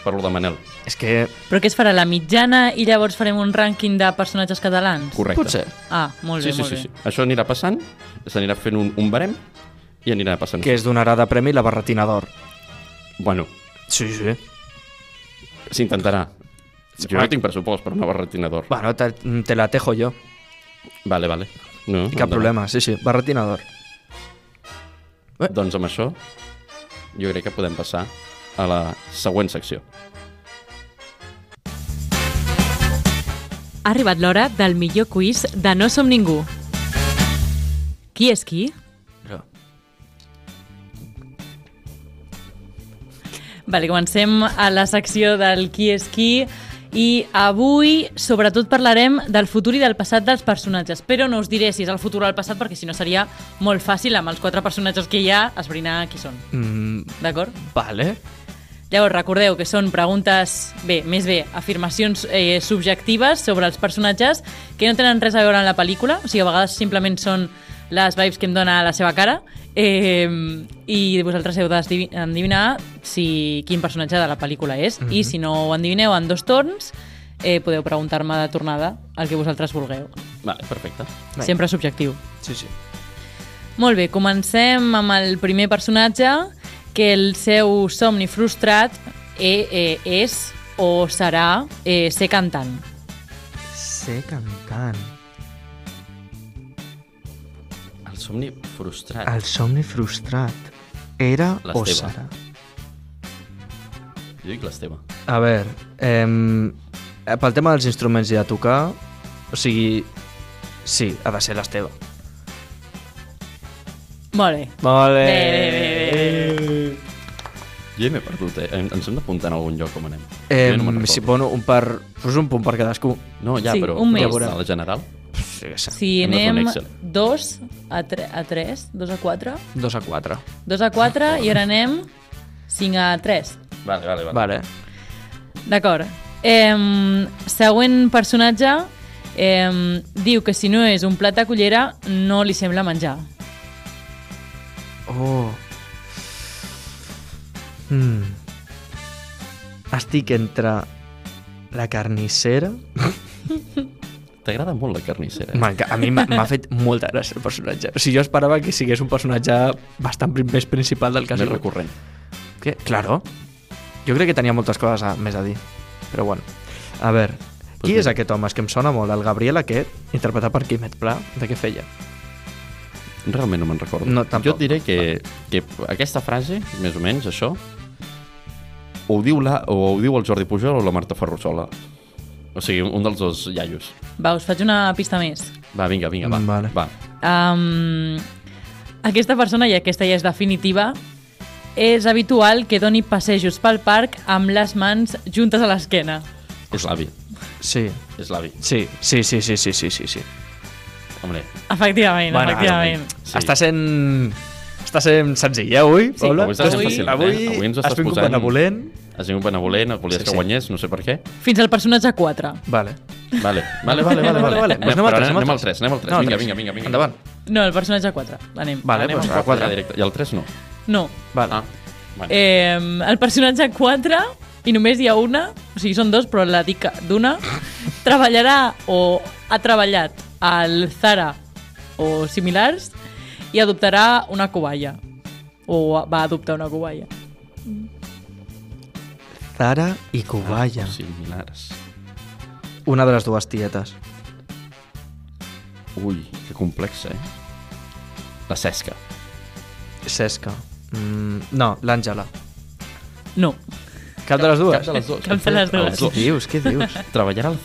Per lo de Manel. És que Però què es farà, la mitjana i llavors farem un rànquing de personatges catalans? Correcte. potser. Ah, molt bé, Sí, sí, molt sí, bé. sí. Això anirà passant, s'anirà fent un, un barem i anirà passant. Que es donarà de premi la barretina d'or. Bueno, Sí, sí. s'intentarà. Jo no tinc pressupost per una barretina d'or. Bueno, te, te la tejo jo. Vale, vale. No, Cap endavant. problema, sí, sí. Barretina d'or. Doncs amb això, jo crec que podem passar a la següent secció. Ha arribat l'hora del millor quiz de No Som Ningú. Qui és qui? Però... Vale, comencem a la secció del qui és qui i avui sobretot parlarem del futur i del passat dels personatges, però no us diré si és el futur o el passat perquè si no seria molt fàcil amb els quatre personatges que hi ha esbrinar qui són, Mm, d'acord? vale. Llavors, recordeu que són preguntes, bé, més bé, afirmacions eh, subjectives sobre els personatges que no tenen res a veure amb la pel·lícula, o sigui, a vegades simplement són les vibes que em dona la seva cara eh, i vosaltres heu d'endevinar si, quin personatge de la pel·lícula és i si no ho endevineu en dos torns eh, podeu preguntar-me de tornada el que vosaltres vulgueu. Vale, perfecte. Vinga. Sempre subjectiu. Sí, sí. Molt bé, comencem amb el primer personatge, que el seu somni frustrat eh, eh, és o serà eh, ser cantant. Ser cantant. Somni frustrat. El somni frustrat. Era o serà? Jo dic l'Esteve. A veure, eh, pel tema dels instruments i de tocar, o sigui, sí, ha de ser l'Esteve. Molt bé. Molt Bé, bé, bé, Jo ja m'he perdut, eh? En- Ens hem d'apuntar en algun lloc com anem. Eh, no si, bueno, un per... Pues un punt per cadascú. No, ja, Sí, però... un més. la general? Si anem Excel. 2 a, 3, a 3, 2 a 4, Dos a quatre. 2 a 4 i ara anem 5 a 3. Vale, vale, vale. Vale. D'acord. Eh, següent personatge eh, diu que si no és un plat de cullera no li sembla menjar. Oh. Hmm. Estic entre la carnissera... T'agrada molt la carnissera. Eh? M'enca- A mi m'ha fet molta gràcia el personatge. O sigui, jo esperava que sigués un personatge bastant més principal del que ha Més recurrent. Que, claro. Jo crec que tenia moltes coses a, més a dir. Però bueno. A veure, qui Pues és aquest home? És que em sona molt. El Gabriel aquest, interpretat per Quimet Pla, de què feia? Realment no me'n recordo. No, tampoc. jo et diré que, que aquesta frase, més o menys, això, o ho diu, la, o ho diu el Jordi Pujol o la Marta Ferrusola. O sigui, un dels dos iaios. Va, us faig una pista més. Va, vinga, vinga, va. Mm, vale. va. Um, aquesta persona, i aquesta ja és definitiva, és habitual que doni passejos pel parc amb les mans juntes a l'esquena. És l'avi. Sí, És l'avi. sí, sí, sí, sí, sí, sí, sí, sí. Hombre, Efectivament, Bueno, efectivament. sí. Està sent... Està sent senzill, eh, avui, Sí, Paula? avui Avui- fàcil, eh? Avui, Avui ens ho has estàs posant- benevolent. Has tingut benevolent, volies Sí, que sí. guanyés, no sé per què. Fins al personatge 4. Vale. Vale, vale, vale, vale. vale. vale. Pues anem al Però tres, anem al 3, anem al 3. Anem al Vinga, vinga, vinga, vinga. Endavant. No, el personatge 4. Anem. Vale, Anem doncs al a 4. ja directe. I el 3 no. No. Vale. Ah, bueno. Eh, el personatge 4, i només hi ha una, o sigui, són dos, però la dic d'una, treballarà o ha treballat al Zara o similars i adoptarà una coballa. O va adoptar una coballa. Zara i Cuballa. Ah, similars. Una de les dues tietes. Ui, que complexa, eh? La Cesca. Cesca. Mm, no, l'Àngela. No. Cap de les dues? Cap de les dues. Cap de les dues. Què dos. dius? Què dius? Treballarà al.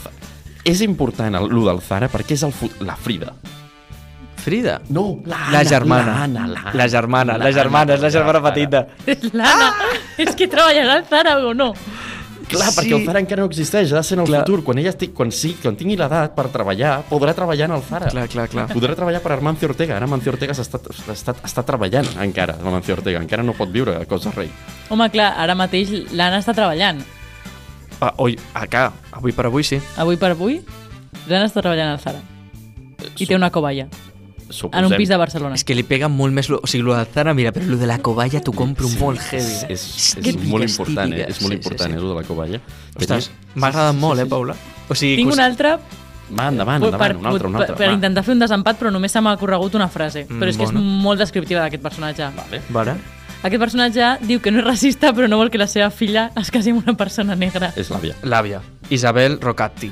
És important el, lo del Zara perquè és el la Frida. Frida? No, la, La germana. L'Anna, l'Anna. La germana, la germana, és la germana petita. L'Anna, és que treballarà al Zara o no? Clar, Sí. perquè el Zara encara no existeix, ha de ser en el Clar. futur. Quan ella estigui, quan, sí, quan tingui l'edat per treballar, podrà treballar en el Zara. Clar, clar, clar. Podrà treballar per Armancio Ortega. Ara Armancio Ortega està, està, està treballant encara, Armancio Ortega. Encara no pot viure a Cosa Rei. Home, clar, ara mateix l'Anna està treballant. Ah, oi, acá, avui per avui sí. Avui per avui, l'Anna està treballant al Zara. I té una coballa. Suposem. En un pis de Barcelona. És que li pega molt més... Lo, o sigui, lo del Zara, mira, però lo de la covalla t'ho compro Sí, molt heavy. És, eh? és, és, que és molt important, eh? És molt Sí, sí, important, sí. eh, lo de la coballa. Ostres, m'ha agradat sí, molt, sí, eh, sí. Paula? O sigui, Tinc cos- un altre Va, endavant, per, endavant, un altre, un altre. per, per va. intentar fer un desempat, però només se m'ha corregut una frase. Però és que bona. és molt descriptiva d'aquest personatge. Vale. Vale. Aquest personatge diu que no és racista, però no vol que la seva filla es casi amb una persona negra. És l'àvia. L'àvia. Isabel Rocatti.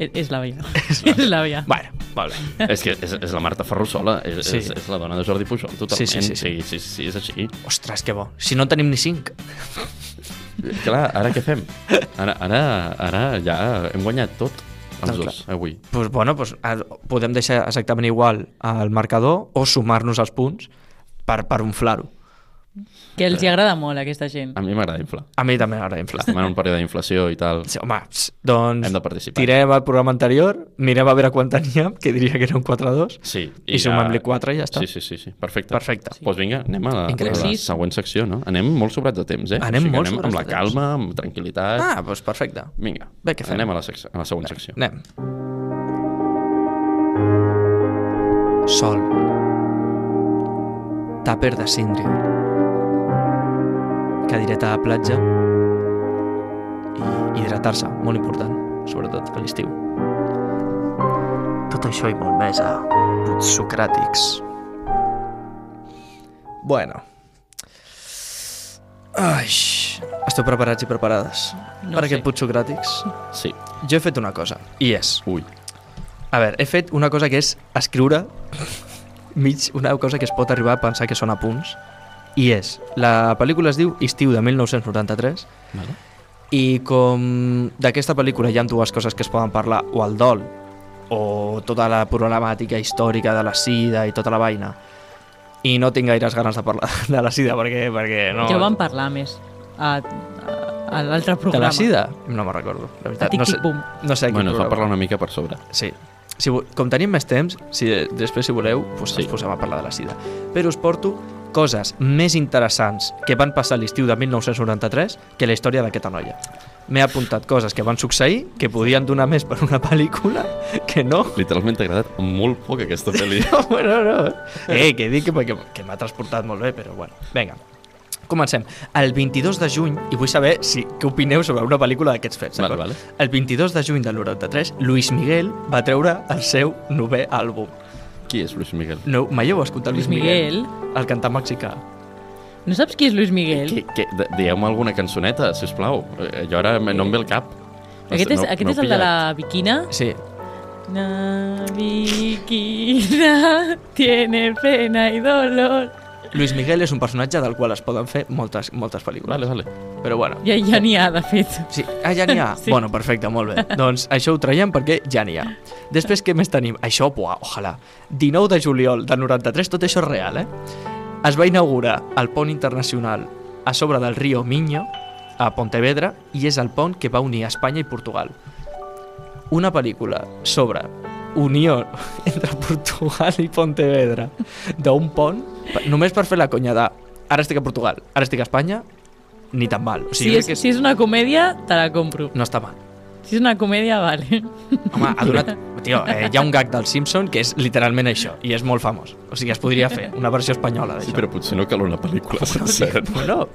És, és l'àvia. És l'àvia. Bueno, bé. és que és, és la Marta Ferrusola, és, Sí. és, és la dona de Jordi Pujol, totalment. Sí, sí, sí, sí. sí, sí, sí és així. Ostres, que bo. Si no en tenim ni cinc. Clar, ara què fem? Ara, ara, ara ja hem guanyat tot, els Doncs dos, avui. Pues, bueno, pues, a- podem deixar exactament igual al marcador o sumar-nos els punts per, per inflar-ho. Que els hi agrada molt, a aquesta gent. A mi m'agrada inflar. A mi també m'agrada inflar. Estem en un període d'inflació i tal. Sí, home, ps, doncs Hem de participar. tirem al programa anterior, mirem a veure quant teníem, que diria que era un 4-2, Sí. i, sumem-li 4 i ja està. Sí, sí, sí, sí. perfecte. Perfecte. Doncs pues vinga, anem a la, a la Sí. següent secció, no? Anem molt sobrats de temps, eh? Anem o sigui, molt anem amb la calma, amb tranquil·litat. Ah, doncs perfecte. Vinga, Bé, què fem? anem a la, sec- a la següent secció. Anem. Sol. Tàper de síndria. Cadireta a platja. I hidratar-se, molt important, sobretot a l'estiu. Tot això i molt més a Puts Socràtics. Bueno. Ai, esteu preparats i preparades No per sé. aquest Puig Socràtics? Sí. Jo he fet una cosa, i és... Ui. A veure, he fet una cosa que és escriure mig, una cosa que es pot arribar a pensar que són apunts, i és, la pel·lícula es diu Estiu de 1993, Vale. i com d'aquesta pel·lícula hi ha dues coses que es poden parlar, o el dol, o tota la problemàtica històrica de la sida i tota la vaina, i no tinc gaires ganes de parlar de la sida perquè, perquè no... Ja ho vam parlar més a, a, a l'altre de programa. la sida? No me'n recordo, la A veritat. Tic No sé, Tic Boom. no sé Bueno, es va parlar una mica per sobre. Sí. Si, com tenim més temps, si, després si voleu, doncs Sí. ens posem a parlar de la sida. Però us porto coses més interessants que van passar l'estiu de 1993 que la història d'aquesta noia. m'he apuntat coses que van succeir, que podien donar més per una pel·lícula, que no. Literalment t'ha agradat molt poc aquesta pel·li. No, bueno, no. Eh, que dic que, que, que m'ha transportat molt bé, però bueno. Vinga, comencem. El 22 de juny, i vull saber si, què opineu sobre una pel·lícula d'aquests fets. Vale, vale. El 22 de juny del 93, Luis Miguel va treure el seu novè àlbum. Qui és Luis Miguel? No, mai heu escoltat Luis Luis Miguel? Miguel. El cantant mexicà. No saps qui és Luis Miguel? Que, que, de- Digueu-me alguna cançoneta, si us plau. Jo ara me- no em ve el cap. Aquest és, No- aquest no és el de la Viquina. Sí. La Viquina tiene pena y dolor. Luis Miguel és un personatge del qual es poden fer moltes, moltes pel·lícules. Vale, vale. Però bueno, Ja, ja n'hi ha, de fet. Sí, ah, ja n'hi ha? Sí. Bueno, perfecte, molt bé. doncs això ho traiem perquè ja n'hi ha. Després, què més tenim? Això, buah, ojalà. 19 de juliol del 93, tot això és real, eh? Es va inaugurar el pont internacional a sobre del riu Miño, a Pontevedra, i és el pont que va unir Espanya i Portugal. Una pel·lícula sobre unió entre Portugal i Pontevedra d'un pont, només per fer la conya de ara estic a Portugal, ara estic a Espanya, ni tan mal. O Si, sigui, jo és, que si és una comèdia, te la compro. no està mal. Si és una comèdia, vale. Home, ha donat... Tio, eh, hi ha un gag del Simpson que és literalment això, i és molt famós. O sigui, es podria fer una versió espanyola Sí, d'això. però potser no cal una pel·lícula sencera. Bueno,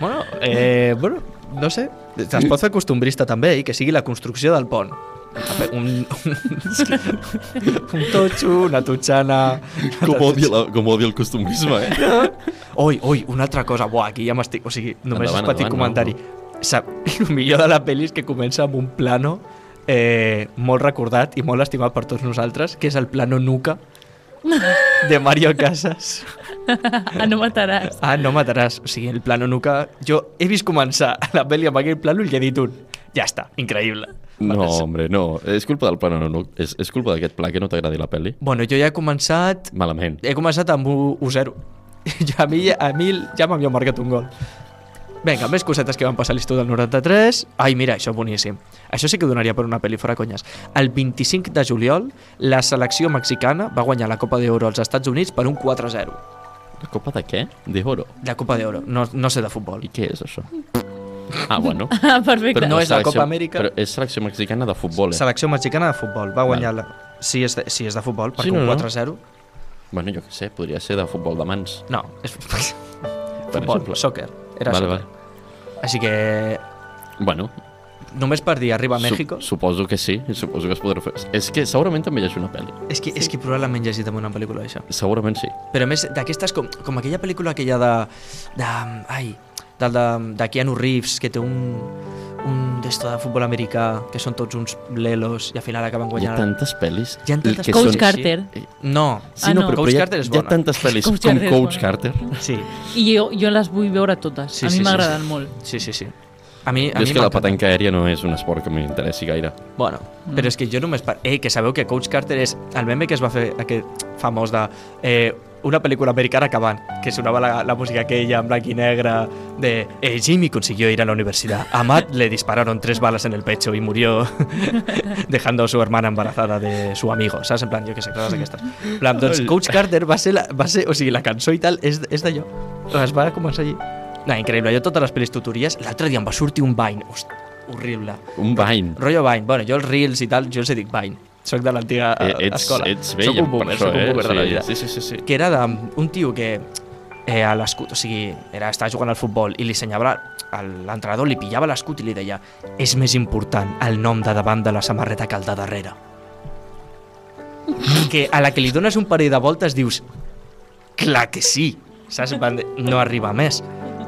bueno, eh, bueno, no sé. Es pot fer costumbrista també, i que sigui la construcció del pont. Un, un, un totxo, una totxana... Com odia, la, com odia el costumbrisme, eh? Oi, oi, una altra cosa. Buah, aquí ja m'estic... O sigui, només Endavant, és petit endavant, comentari. Sap, el millor de la pel·li és que comença amb un plano eh, molt recordat i molt estimat per tots nosaltres, que és el plano Nuca de Mario Casas. Ah, no mataràs. Ah, no mataràs. O sigui, el plano Nuca... Jo he vist començar la pel·li amb aquell plano i li he dit un. Ja està, increïble. No, hombre, no. És culpa del pla, no, no. És, és culpa d'aquest pla que no t'agradi la pel·li. Bueno, jo ja he començat... Malament. He començat amb 1-0. Ja, a mi, a mi ja m'havia marcat un gol. Vinga, més cosetes que van passar a l'estiu del 93. Ai, mira, això boníssim. Això sí que donaria per una pel·li fora conyes. El 25 de juliol, la selecció mexicana va guanyar la Copa d'Oro als Estats Units per un 4-0. La copa de què? De oro. La Copa d'Oro, no, no sé de futbol. I què és això? Ah, bueno. Ah, perfecte. no és la Copa Amèrica. Però és selecció mexicana de futbol, eh? Selecció mexicana de futbol, va guanyar la... Sí, és de, sí, és de futbol, perquè Sí, no, un no. 4-0... Bueno, jo què sé, podria ser de futbol de mans. No, és... Futbol, exemple. soccer. Era vale, soccer. vale. Així que Bueno, només per dir arriba a su- México... suposo que sí, suposo que es podrà fer. És que segurament també llegeixo una pel·li. És que, és que probablement llegit amb una pel·lícula d'això. Segurament sí. Però a més, d'aquestes, com, com aquella pel·lícula aquella de... de ai, del de, de Keanu Reeves, que té un, un d'esto de futbol americà, que són tots uns lelos i al final acaben Hi ha guanyant... tantes pel·lis Hi ha tantes que Coach són... Carter. No, Sí, Ah, no, no. però, Coach però hi ha, Carter és hi ha bona. tantes pel·lis Coach com Carter Coach bona. Carter. sí, I jo, jo les vull veure totes. Sí, a mi sí, m'agraden sí. molt. sí, sí, sí. A mi, a Jo mi és que la petanca aèria no és un esport que m'interessi gaire. Bueno, Mm. però és que jo només... Per... Ei, que sabeu que Coach Carter és el meme que es va fer aquest famós de... Eh, una película americana acabant, que sonaba la, la música aquella en blanco y negra de eh, Jimmy consiguió ir a la universidad. A Matt le dispararon tres balas en el pecho y murió dejando a su hermana embarazada de su amigo. ¿Sabes? En plan, jo que sé, coses d'aquestes. En plan, doncs Coach Carter va ser, la, va ser... O sigui, la cançó i tal és, és d'allò. Es va començar allí. No, increïble. Jo totes les pel·lis tutories, l'altre dia em va sortir un Vine. Host, horrible. Un Vine. Rollo Vine. Bueno, jo els Reels i tal, jo els dic Vine. Soc de l'antiga Eh, eh, ets, escola. ets soc vella un boomer, per això, soc un eh? boomer de la vida. Sí, sí, sí, sí. Que era d'un tio que eh, a l'escut, o sigui, era, estava jugant al futbol i li assenyava, el- l'entrenador li pillava l'escut i li deia és més important el nom de davant de la samarreta que el de darrere. que a la que li dones un parell de voltes dius clar que sí, saps? No arriba més.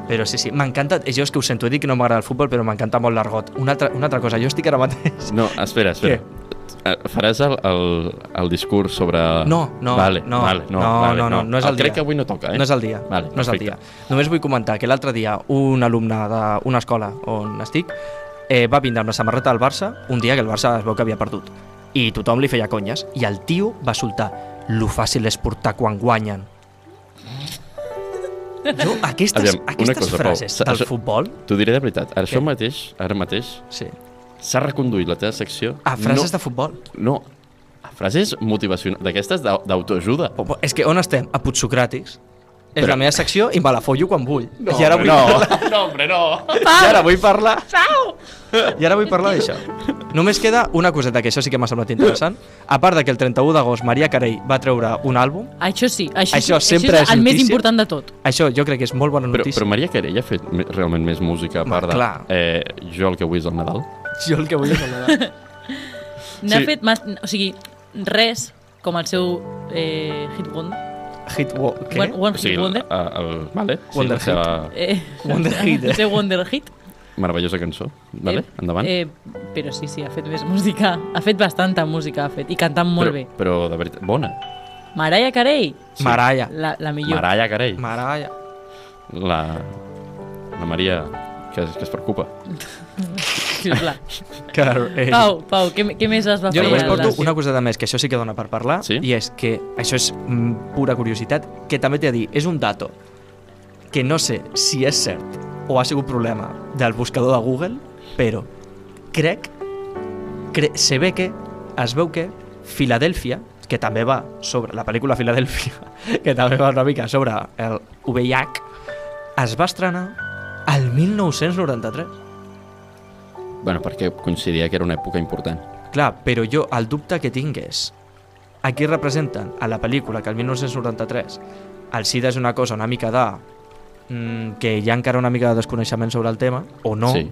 Però sí, sí, m'encanta, jo és que ho sento, he dit que no m'agrada el futbol, però m'encanta molt l'argot. Una, altra, una altra cosa, jo estic ara mateix... No, espera, espera. Eh, Faràs el, el, el discurs sobre... No, no, vale, no, vale, no, no, vale, no, no, no és el Crec dia. que avui no toca, eh? No és el dia, Vale, no és el perfecte. dia. Només vull comentar que l'altre dia un alumne d'una escola on estic eh, va vindre amb la samarreta del Barça un dia que el Barça es veu que havia perdut. I tothom li feia conyes. I el tio va soltar lo fàcil és portar quan guanyen. Jo, aquestes, Aviam, aquestes cosa, Pau, frases sa- del això- futbol... T'ho diré de veritat. Ara, això mateix, ara mateix, Sí. s'ha reconduït la teva secció... A frases no, de futbol. No, a frases motivacionals, d'aquestes d'au- d'autoajuda. És que on estem? A Putsocràtics. És Però- la meva secció i me la follo quan vull. No, I ara vull no, parlar... no, hombre, no. I ara vull parlar... I ara vull parlar d'això. Només queda una coseta, que això sí que m'ha semblat interessant. A part de que el 31 d'agost Maria Carey va treure un àlbum, Això sí, això, Això sí, sempre això és és el més notícia. important de tot. això jo crec que és molt bona Però, notícia. però Maria Carey ha fet me- realment més música a part de... clar. Eh, jo el que vull és el Nadal. Jo el que vull és el Nadal. N'ha Sí. fet mas, o sigui, res com el seu eh, hit wonder. Hit wo què? One, one O sigui, hit el, wonder. el, vale, sí, Wonder la seva Eh, Wonder Hit, eh? El seu wonder hit. meravellosa cançó. Vale, Eh, endavant. Eh, però sí, sí, ha fet més música. Ha fet bastanta música, ha fet. I cantant molt però, bé. Però, de veritat, bona. Mariah Carey, Sí. Maraya. la, la millor. Mariah Carey. Maraya. La, la Maria que, es- que es preocupa. Sisplau. Carey. Pau, Pau, què, què més es va Jo fer? només a porto la- una coseta més, que això sí que dona per parlar, Sí? i és que això és mm, pura curiositat, que també t'he de dir, és un dato que no sé si és cert o ha sigut problema del buscador de Google, però crec, cre se ve que, es veu que Filadèlfia, que també va sobre la pel·lícula Filadèlfia, que també va una mica sobre el VIH, es va estrenar al 1993. Bueno, perquè coincidia que era una època important. Clar, però jo el dubte que tinc és aquí representen a la pel·lícula que el 1993 el SIDA és una cosa una mica de mm, que hi ha encara una mica de desconeixement sobre el tema o no, Sí.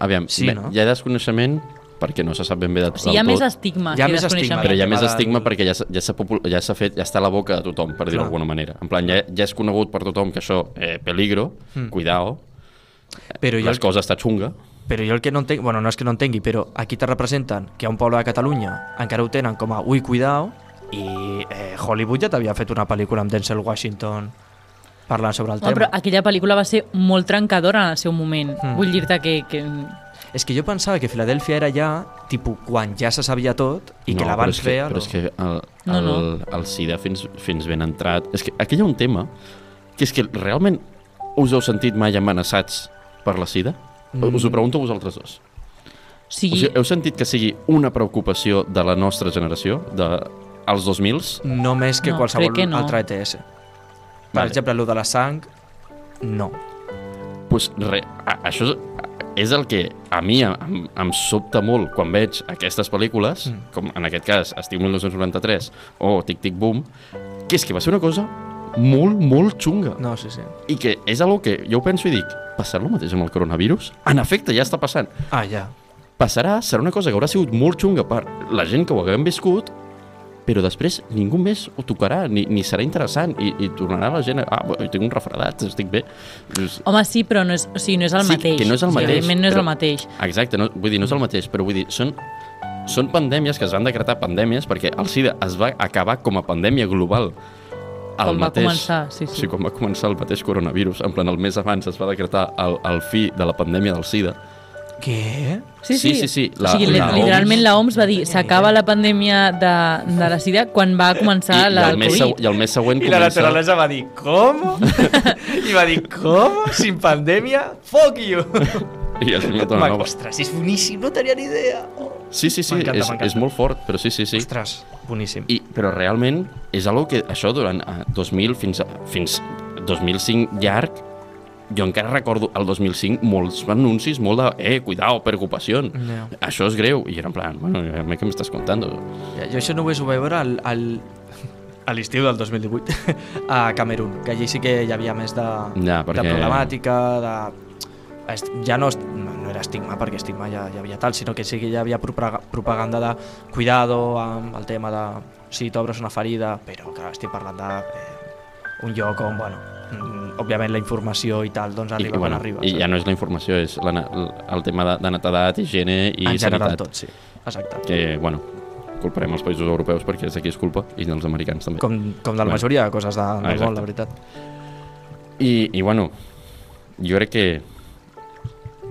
Aviam, Sí, bé, no? hi ha desconeixement perquè no se sap ben bé de, O sigui, hi ha més tot, estigma Hi ha que més estigma, però hi ha més estigma perquè ja s'ha ja s'ha popul- ja s'ha fet, ja està a la boca de tothom, per dir-ho d'alguna manera. En plan, ja, ja és conegut per tothom que això, eh, peligro, Mm. cuidao, però jo, les el, coses està xunga. Però jo el que no entenc, bueno, no és que no entengui, però aquí te representen que a un poble de Catalunya encara ho tenen com a ui, cuidao, i eh, Hollywood ja t'havia fet una pel·lícula amb Denzel Washington parlant sobre el No, però tema. aquella pel·lícula va ser molt trencadora en el seu moment. Mm. Vull dir-te que, que... És que jo pensava que Filadèlfia era ja, tipus, quan ja se sabia tot i que no, la però van és que, fer... a però és que el, No, el, no. el SIDA fins, fins ben entrat... És que aquí hi ha un tema que és que realment us heu sentit mai amenaçats per la SIDA? Mm. Us ho pregunto a vosaltres dos. O O sigui, sigui, heu sentit que sigui una preocupació de la nostra generació, de als 2000s? No més que No, qualsevol que no. altre ETS. Per Vale. exemple, el de la sang, no. pues re, a, això és, és el que a mi em, em sobta molt quan veig aquestes pel·lícules, mm. com en aquest cas Estiu 1993 o Tic Tic Boom, que és que va ser una cosa molt, molt xunga. No, sí, sí. I que és algo que jo ho penso i dic, passarà el mateix amb el coronavirus? En efecte, ja està passant. Ah, ja. Passarà, serà una cosa que haurà sigut molt xunga per la gent que ho haguem viscut, però després ningú més ho tocarà, ni, ni serà interessant, i, i tornarà la gent a... Ah, bueno, tinc un refredat, estic bé. Home, sí, però no és, o sigui, no és el Sí, mateix. que no és el O sigui, mateix, Evidentment no és però- el mateix. Exacte, no, vull dir, no és el mateix, però vull dir, són, són pandèmies que es van decretar pandèmies perquè el SIDA es va acabar com a pandèmia global. El Quan va començar, sí, sí. Sí, quan va començar el mateix coronavirus. En plan, el mes abans es va decretar el, el fi de la pandèmia del SIDA. Què? Sí, Sí, sí. sí, sí, o la- sigui, la literalment OMS la OMS va dir s'acaba la pandèmia de, de la sida quan va començar I, la i, el mes, Covid. següent- I el mes següent I la comença... naturalesa va dir, com? I va dir, com? Sin pandèmia? Fuck you! I es una dona Va, nova. Ostres, és boníssim, no tenia ni idea. Oh. Sí, sí, sí, és, és molt fort, però sí, sí, sí. Ostres, boníssim. I, però realment és algo que això durant eh, 2000 fins, a, fins 2005 llarg, jo encara recordo el 2005 molts anuncis, molt de, eh, cuidao, preocupació. No. Això és greu. I era en plan, bueno, a mi què m'estàs contant? Ja, jo això només ho vaig veure al, al, a l'estiu del 2018 a Camerún, que allí sí que hi havia més de, Ja, de perquè... problemàtica, de... Ja no, no, no era estigma, perquè estigma ja, ja havia tal, sinó que sí que hi havia propaga- propaganda de cuidado amb el tema de si t'obres una ferida, però clar, estic parlant de eh, un lloc on, bueno, mm, òbviament la informació i tal, doncs arriba i, bueno, quan arriba. I ja no és la informació, és la, el tema de, de netedat, higiene i en sanitat. tot, sí. Exacte. Que, bueno, culparem els països europeus perquè és aquí és culpa i dels americans també. Com, com de la Bueno. majoria de coses de, del exacte. món, la veritat. I, I, bueno, jo crec que...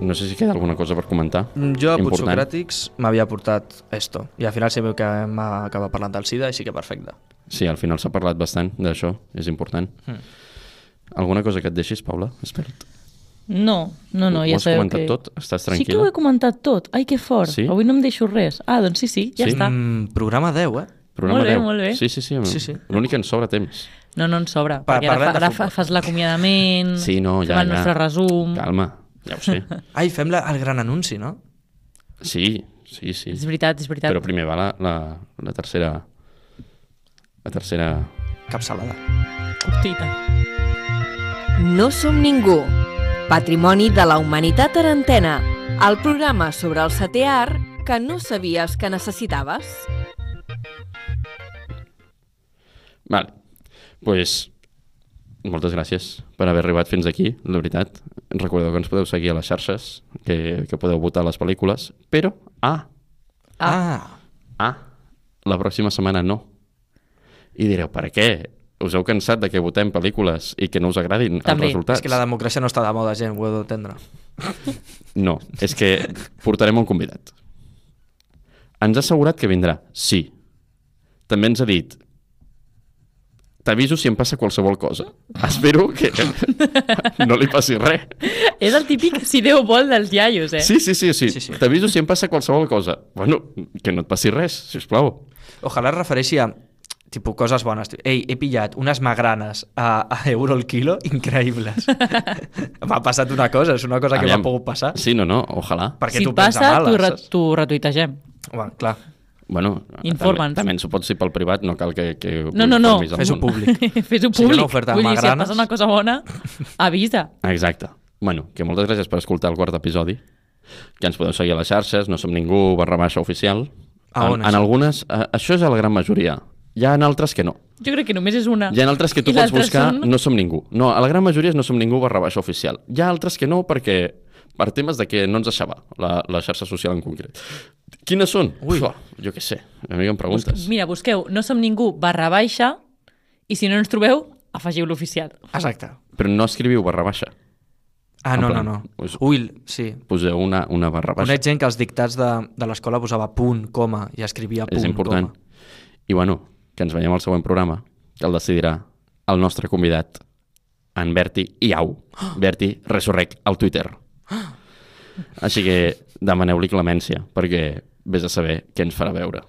No sé si queda alguna cosa per comentar. Mm, Jo a. Putsocràtics m'havia portat esto, i al final se veu que m'ha acabat parlant del SIDA, així que perfecte. Sí, al final s'ha parlat bastant d'això, és important. Mm. Alguna cosa que et deixis, Paula? Espera't. No, no, no, Ho ja has sabeu comentat que... tot? Estàs Sí que ho tranquil·la? he comentat tot. Ai, que fort. Sí? Avui no em deixo res. Ah, doncs sí, sí, ja Sí? està. Mm, programa 10, eh? Programa Molt bé, 10. molt bé. Sí, sí, sí. Sí, sí. L'únic que ens sobra temps. No, no ens sobra. Pa- perquè ara, fa, ara fa, fas l'acomiadament, Sí, no, ja, fem el ja. nostre resum... Calma, ja ho sé. Ai, fem la, el gran anunci, no? Sí, sí, sí. És veritat, és veritat. Però primer va la, la, la tercera... La tercera... Capçalada. Curtita. No som ningú. Patrimoni de la humanitat arantena. El programa sobre el setè art que no sabies que necessitaves. Vale. pues, moltes gràcies per haver arribat fins aquí, la veritat. Recordeu que ens podeu seguir a les xarxes, que, que podeu votar les pel·lícules, però, ah, Ah. ah, la pròxima setmana no. I direu, per què? Us heu cansat de que votem pel·lícules i que no us agradin També. els resultats? És que la democràcia no està de moda, gent, ho heu d'entendre. No, és que portarem un convidat. Ens ha assegurat que vindrà, sí. També ens ha dit t'aviso si em passa qualsevol cosa. Espero que no li passi res. És el típic si Déu vol dels iaios, eh? Sí, sí, sí, sí. Sí, sí. T'aviso si em passa qualsevol cosa. Bueno, que no et passi res, si us plau. Ojalà es refereixi a tipus coses bones. Ei, he pillat unes magranes a, a euro el quilo increïbles. m'ha passat una cosa, és una cosa que m'ha pogut passar. Sí, no, no, ojalà. Perquè si tu et passa, t'ho mal, re retuitegem. Bueno, clar, Bueno, Informa'ns. també, també ens ho pots dir pel privat, no cal que... que No, no, no. fes-ho públic. Fes-ho Si hi ha públic. una oferta Vull dir, si et passa una cosa bona, avisa. Exacte. Bueno, que moltes gràcies per escoltar el quart episodi. Ja ens podeu seguir a les xarxes, no som ningú, barra baixa oficial. A on, en, en algunes, eh, això és a la gran majoria. Hi ha en altres que no. Jo crec que només és una. Hi ha altres que tu I pots buscar són- no som ningú. No, a la gran majoria és no som ningú barra baixa oficial. Hi ha altres que no perquè per temes de que no ens deixava la, la xarxa social en concret. Quines són? Ui. Uf, jo què sé, a mi em preguntes. Mira, busqueu no som ningú barra baixa i si no ens trobeu, afegiu l'oficial. exacte. Però no escriviu barra baixa. Ah, En no, no, plan, no. us- Ui, sí. Poseu una, una barra baixa. Conec gent que als dictats de, de l'escola posava punt, coma, i escrivia punt, és important. coma. I bueno, que ens veiem al següent programa, que el decidirà el nostre convidat, en Berti Iau. Berti Resurrec al Twitter. Així que demaneu-li clemència, perquè vés a saber què ens farà veure.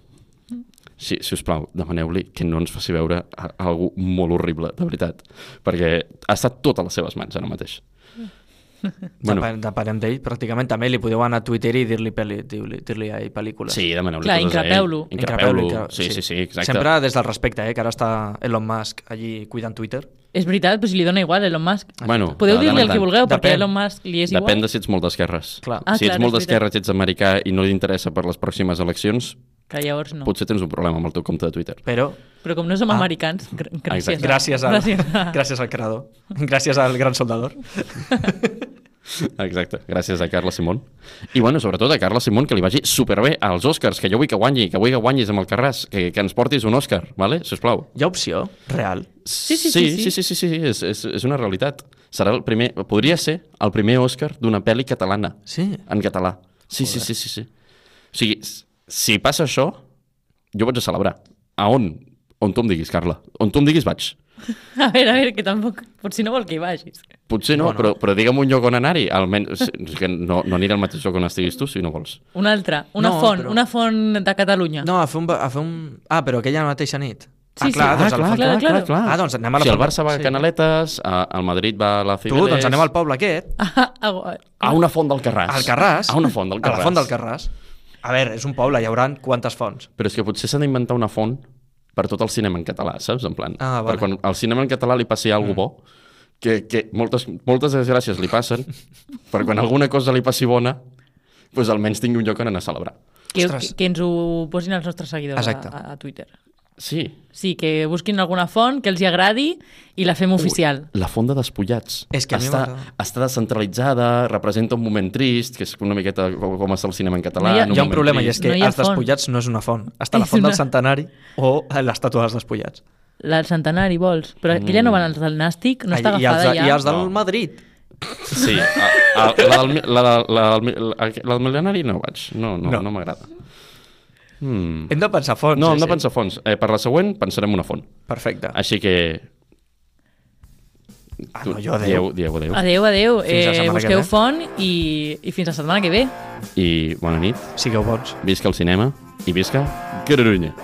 Si, si us plau, demaneu-li que no ens faci veure a- algú molt horrible, de veritat, perquè ha estat tot a les seves mans ara mateix. Bueno. Depenem d'ell, pràcticament també li podeu anar a Twitter i dir-li pel·li, dir-li dir a ell pel·lícules. Sí, demaneu-li coses a ell. increpeu-lo. Increpeu-lo. incre- Sí, sí, sí, exacte. Sempre des del respecte, eh, que ara està Elon Musk allí cuidant Twitter. És veritat, però si li dona igual a Elon Musk. Bueno, Podeu dir-li el que vulgueu, perquè Depèn. Elon Musk li és Depèn igual. de si ets molt d'esquerres. Ah, si ets clar, molt d'esquerres, ets americà i no li interessa per les pròximes eleccions, Que llavors no. potser tens un problema amb el teu compte de Twitter. Però Però com no som Ah. americans, gr gràcies. Exacte. a- gràcies, al, gràcies, a- gràcies al creador. Gràcies al gran soldador. Exacte, gràcies a Carla Simón. I bueno, sobretot a Carla Simón, que li vagi superbé als Oscars, que jo vull que guanyi, que vull que guanyis amb el Carràs, que, que ens portis un Òscar, vale? sisplau. Hi ha opció real. Sí, sí, sí, sí, sí, sí, sí, sí, és, és, és una realitat. Serà el primer, podria ser el primer Òscar d'una pel·li catalana, Sí. en català. Sí, sí, sí, sí, sí. O sigui, si passa això, jo vaig a celebrar. A on? On tu em diguis, Carla. On tu em diguis, vaig. A veure, a veure, que tampoc... Potser no vol que hi vagis. Potser no, Bueno. però, però digue'm un lloc on anar-hi. Almenys, que no, no aniré al mateix lloc on estiguis tu, si no vols. Una altra, una No, font, però- una font de Catalunya. No, a fer un... A fer un... Ah, però aquella mateixa nit. Sí, ah, clar, sí. doncs Ah, al clar, fons- clar, clar. Ah, doncs anem a la Si el Barça va a sí. Canaletes, a, el Madrid va a la Tu, Cibeles... doncs anem al poble aquest, Ah, ah, A una font del Carràs. al Carràs. A una font del A Carràs. la font del Carràs. A veure, és un poble, hi haurà quantes fonts? Però és que potser s'ha d'inventar una font per tot el cinema en català, saps? En plan, Ah, vale. per quan al cinema en català li passi alguna bo, que, que moltes, moltes desgràcies li passen, per quan alguna cosa li passi bona, doncs almenys tingui un lloc on anar a celebrar. que, Ostres. que, que ens ho posin els nostres seguidors Exacte. a, a Twitter. Sí, Sí, que busquin alguna font que els hi agradi i la fem oficial. la font de despullats. És que està, està descentralitzada, representa un moment trist, que és una miqueta com està el cinema en català. No hi ha- Hi ha un problema, i és trist. que No els font. despullats no és una font. Està la font del centenari o l'estàtua dels despullats. La del centenari, vols? Però aquella no van als del Nàstic? No està I, els, agafada ja? I els del No. Madrid. Sí, a, a, la, del, la, la, la, del- la, la del mil·lenari no vaig, no, no, No. no, no m'agrada. Mm. Hem de pensar fonts. No, sí, hem de sí. pensar fons. Eh, per la següent pensarem una font. Perfecte. Així que... Ah, no, jo adéu. Dieu, dieu, adéu. Adéu, adéu. La Eh, busqueu ve. font i, i fins la setmana que ve. I bona nit, Sigueu bons. visca el cinema i visca Catalunya.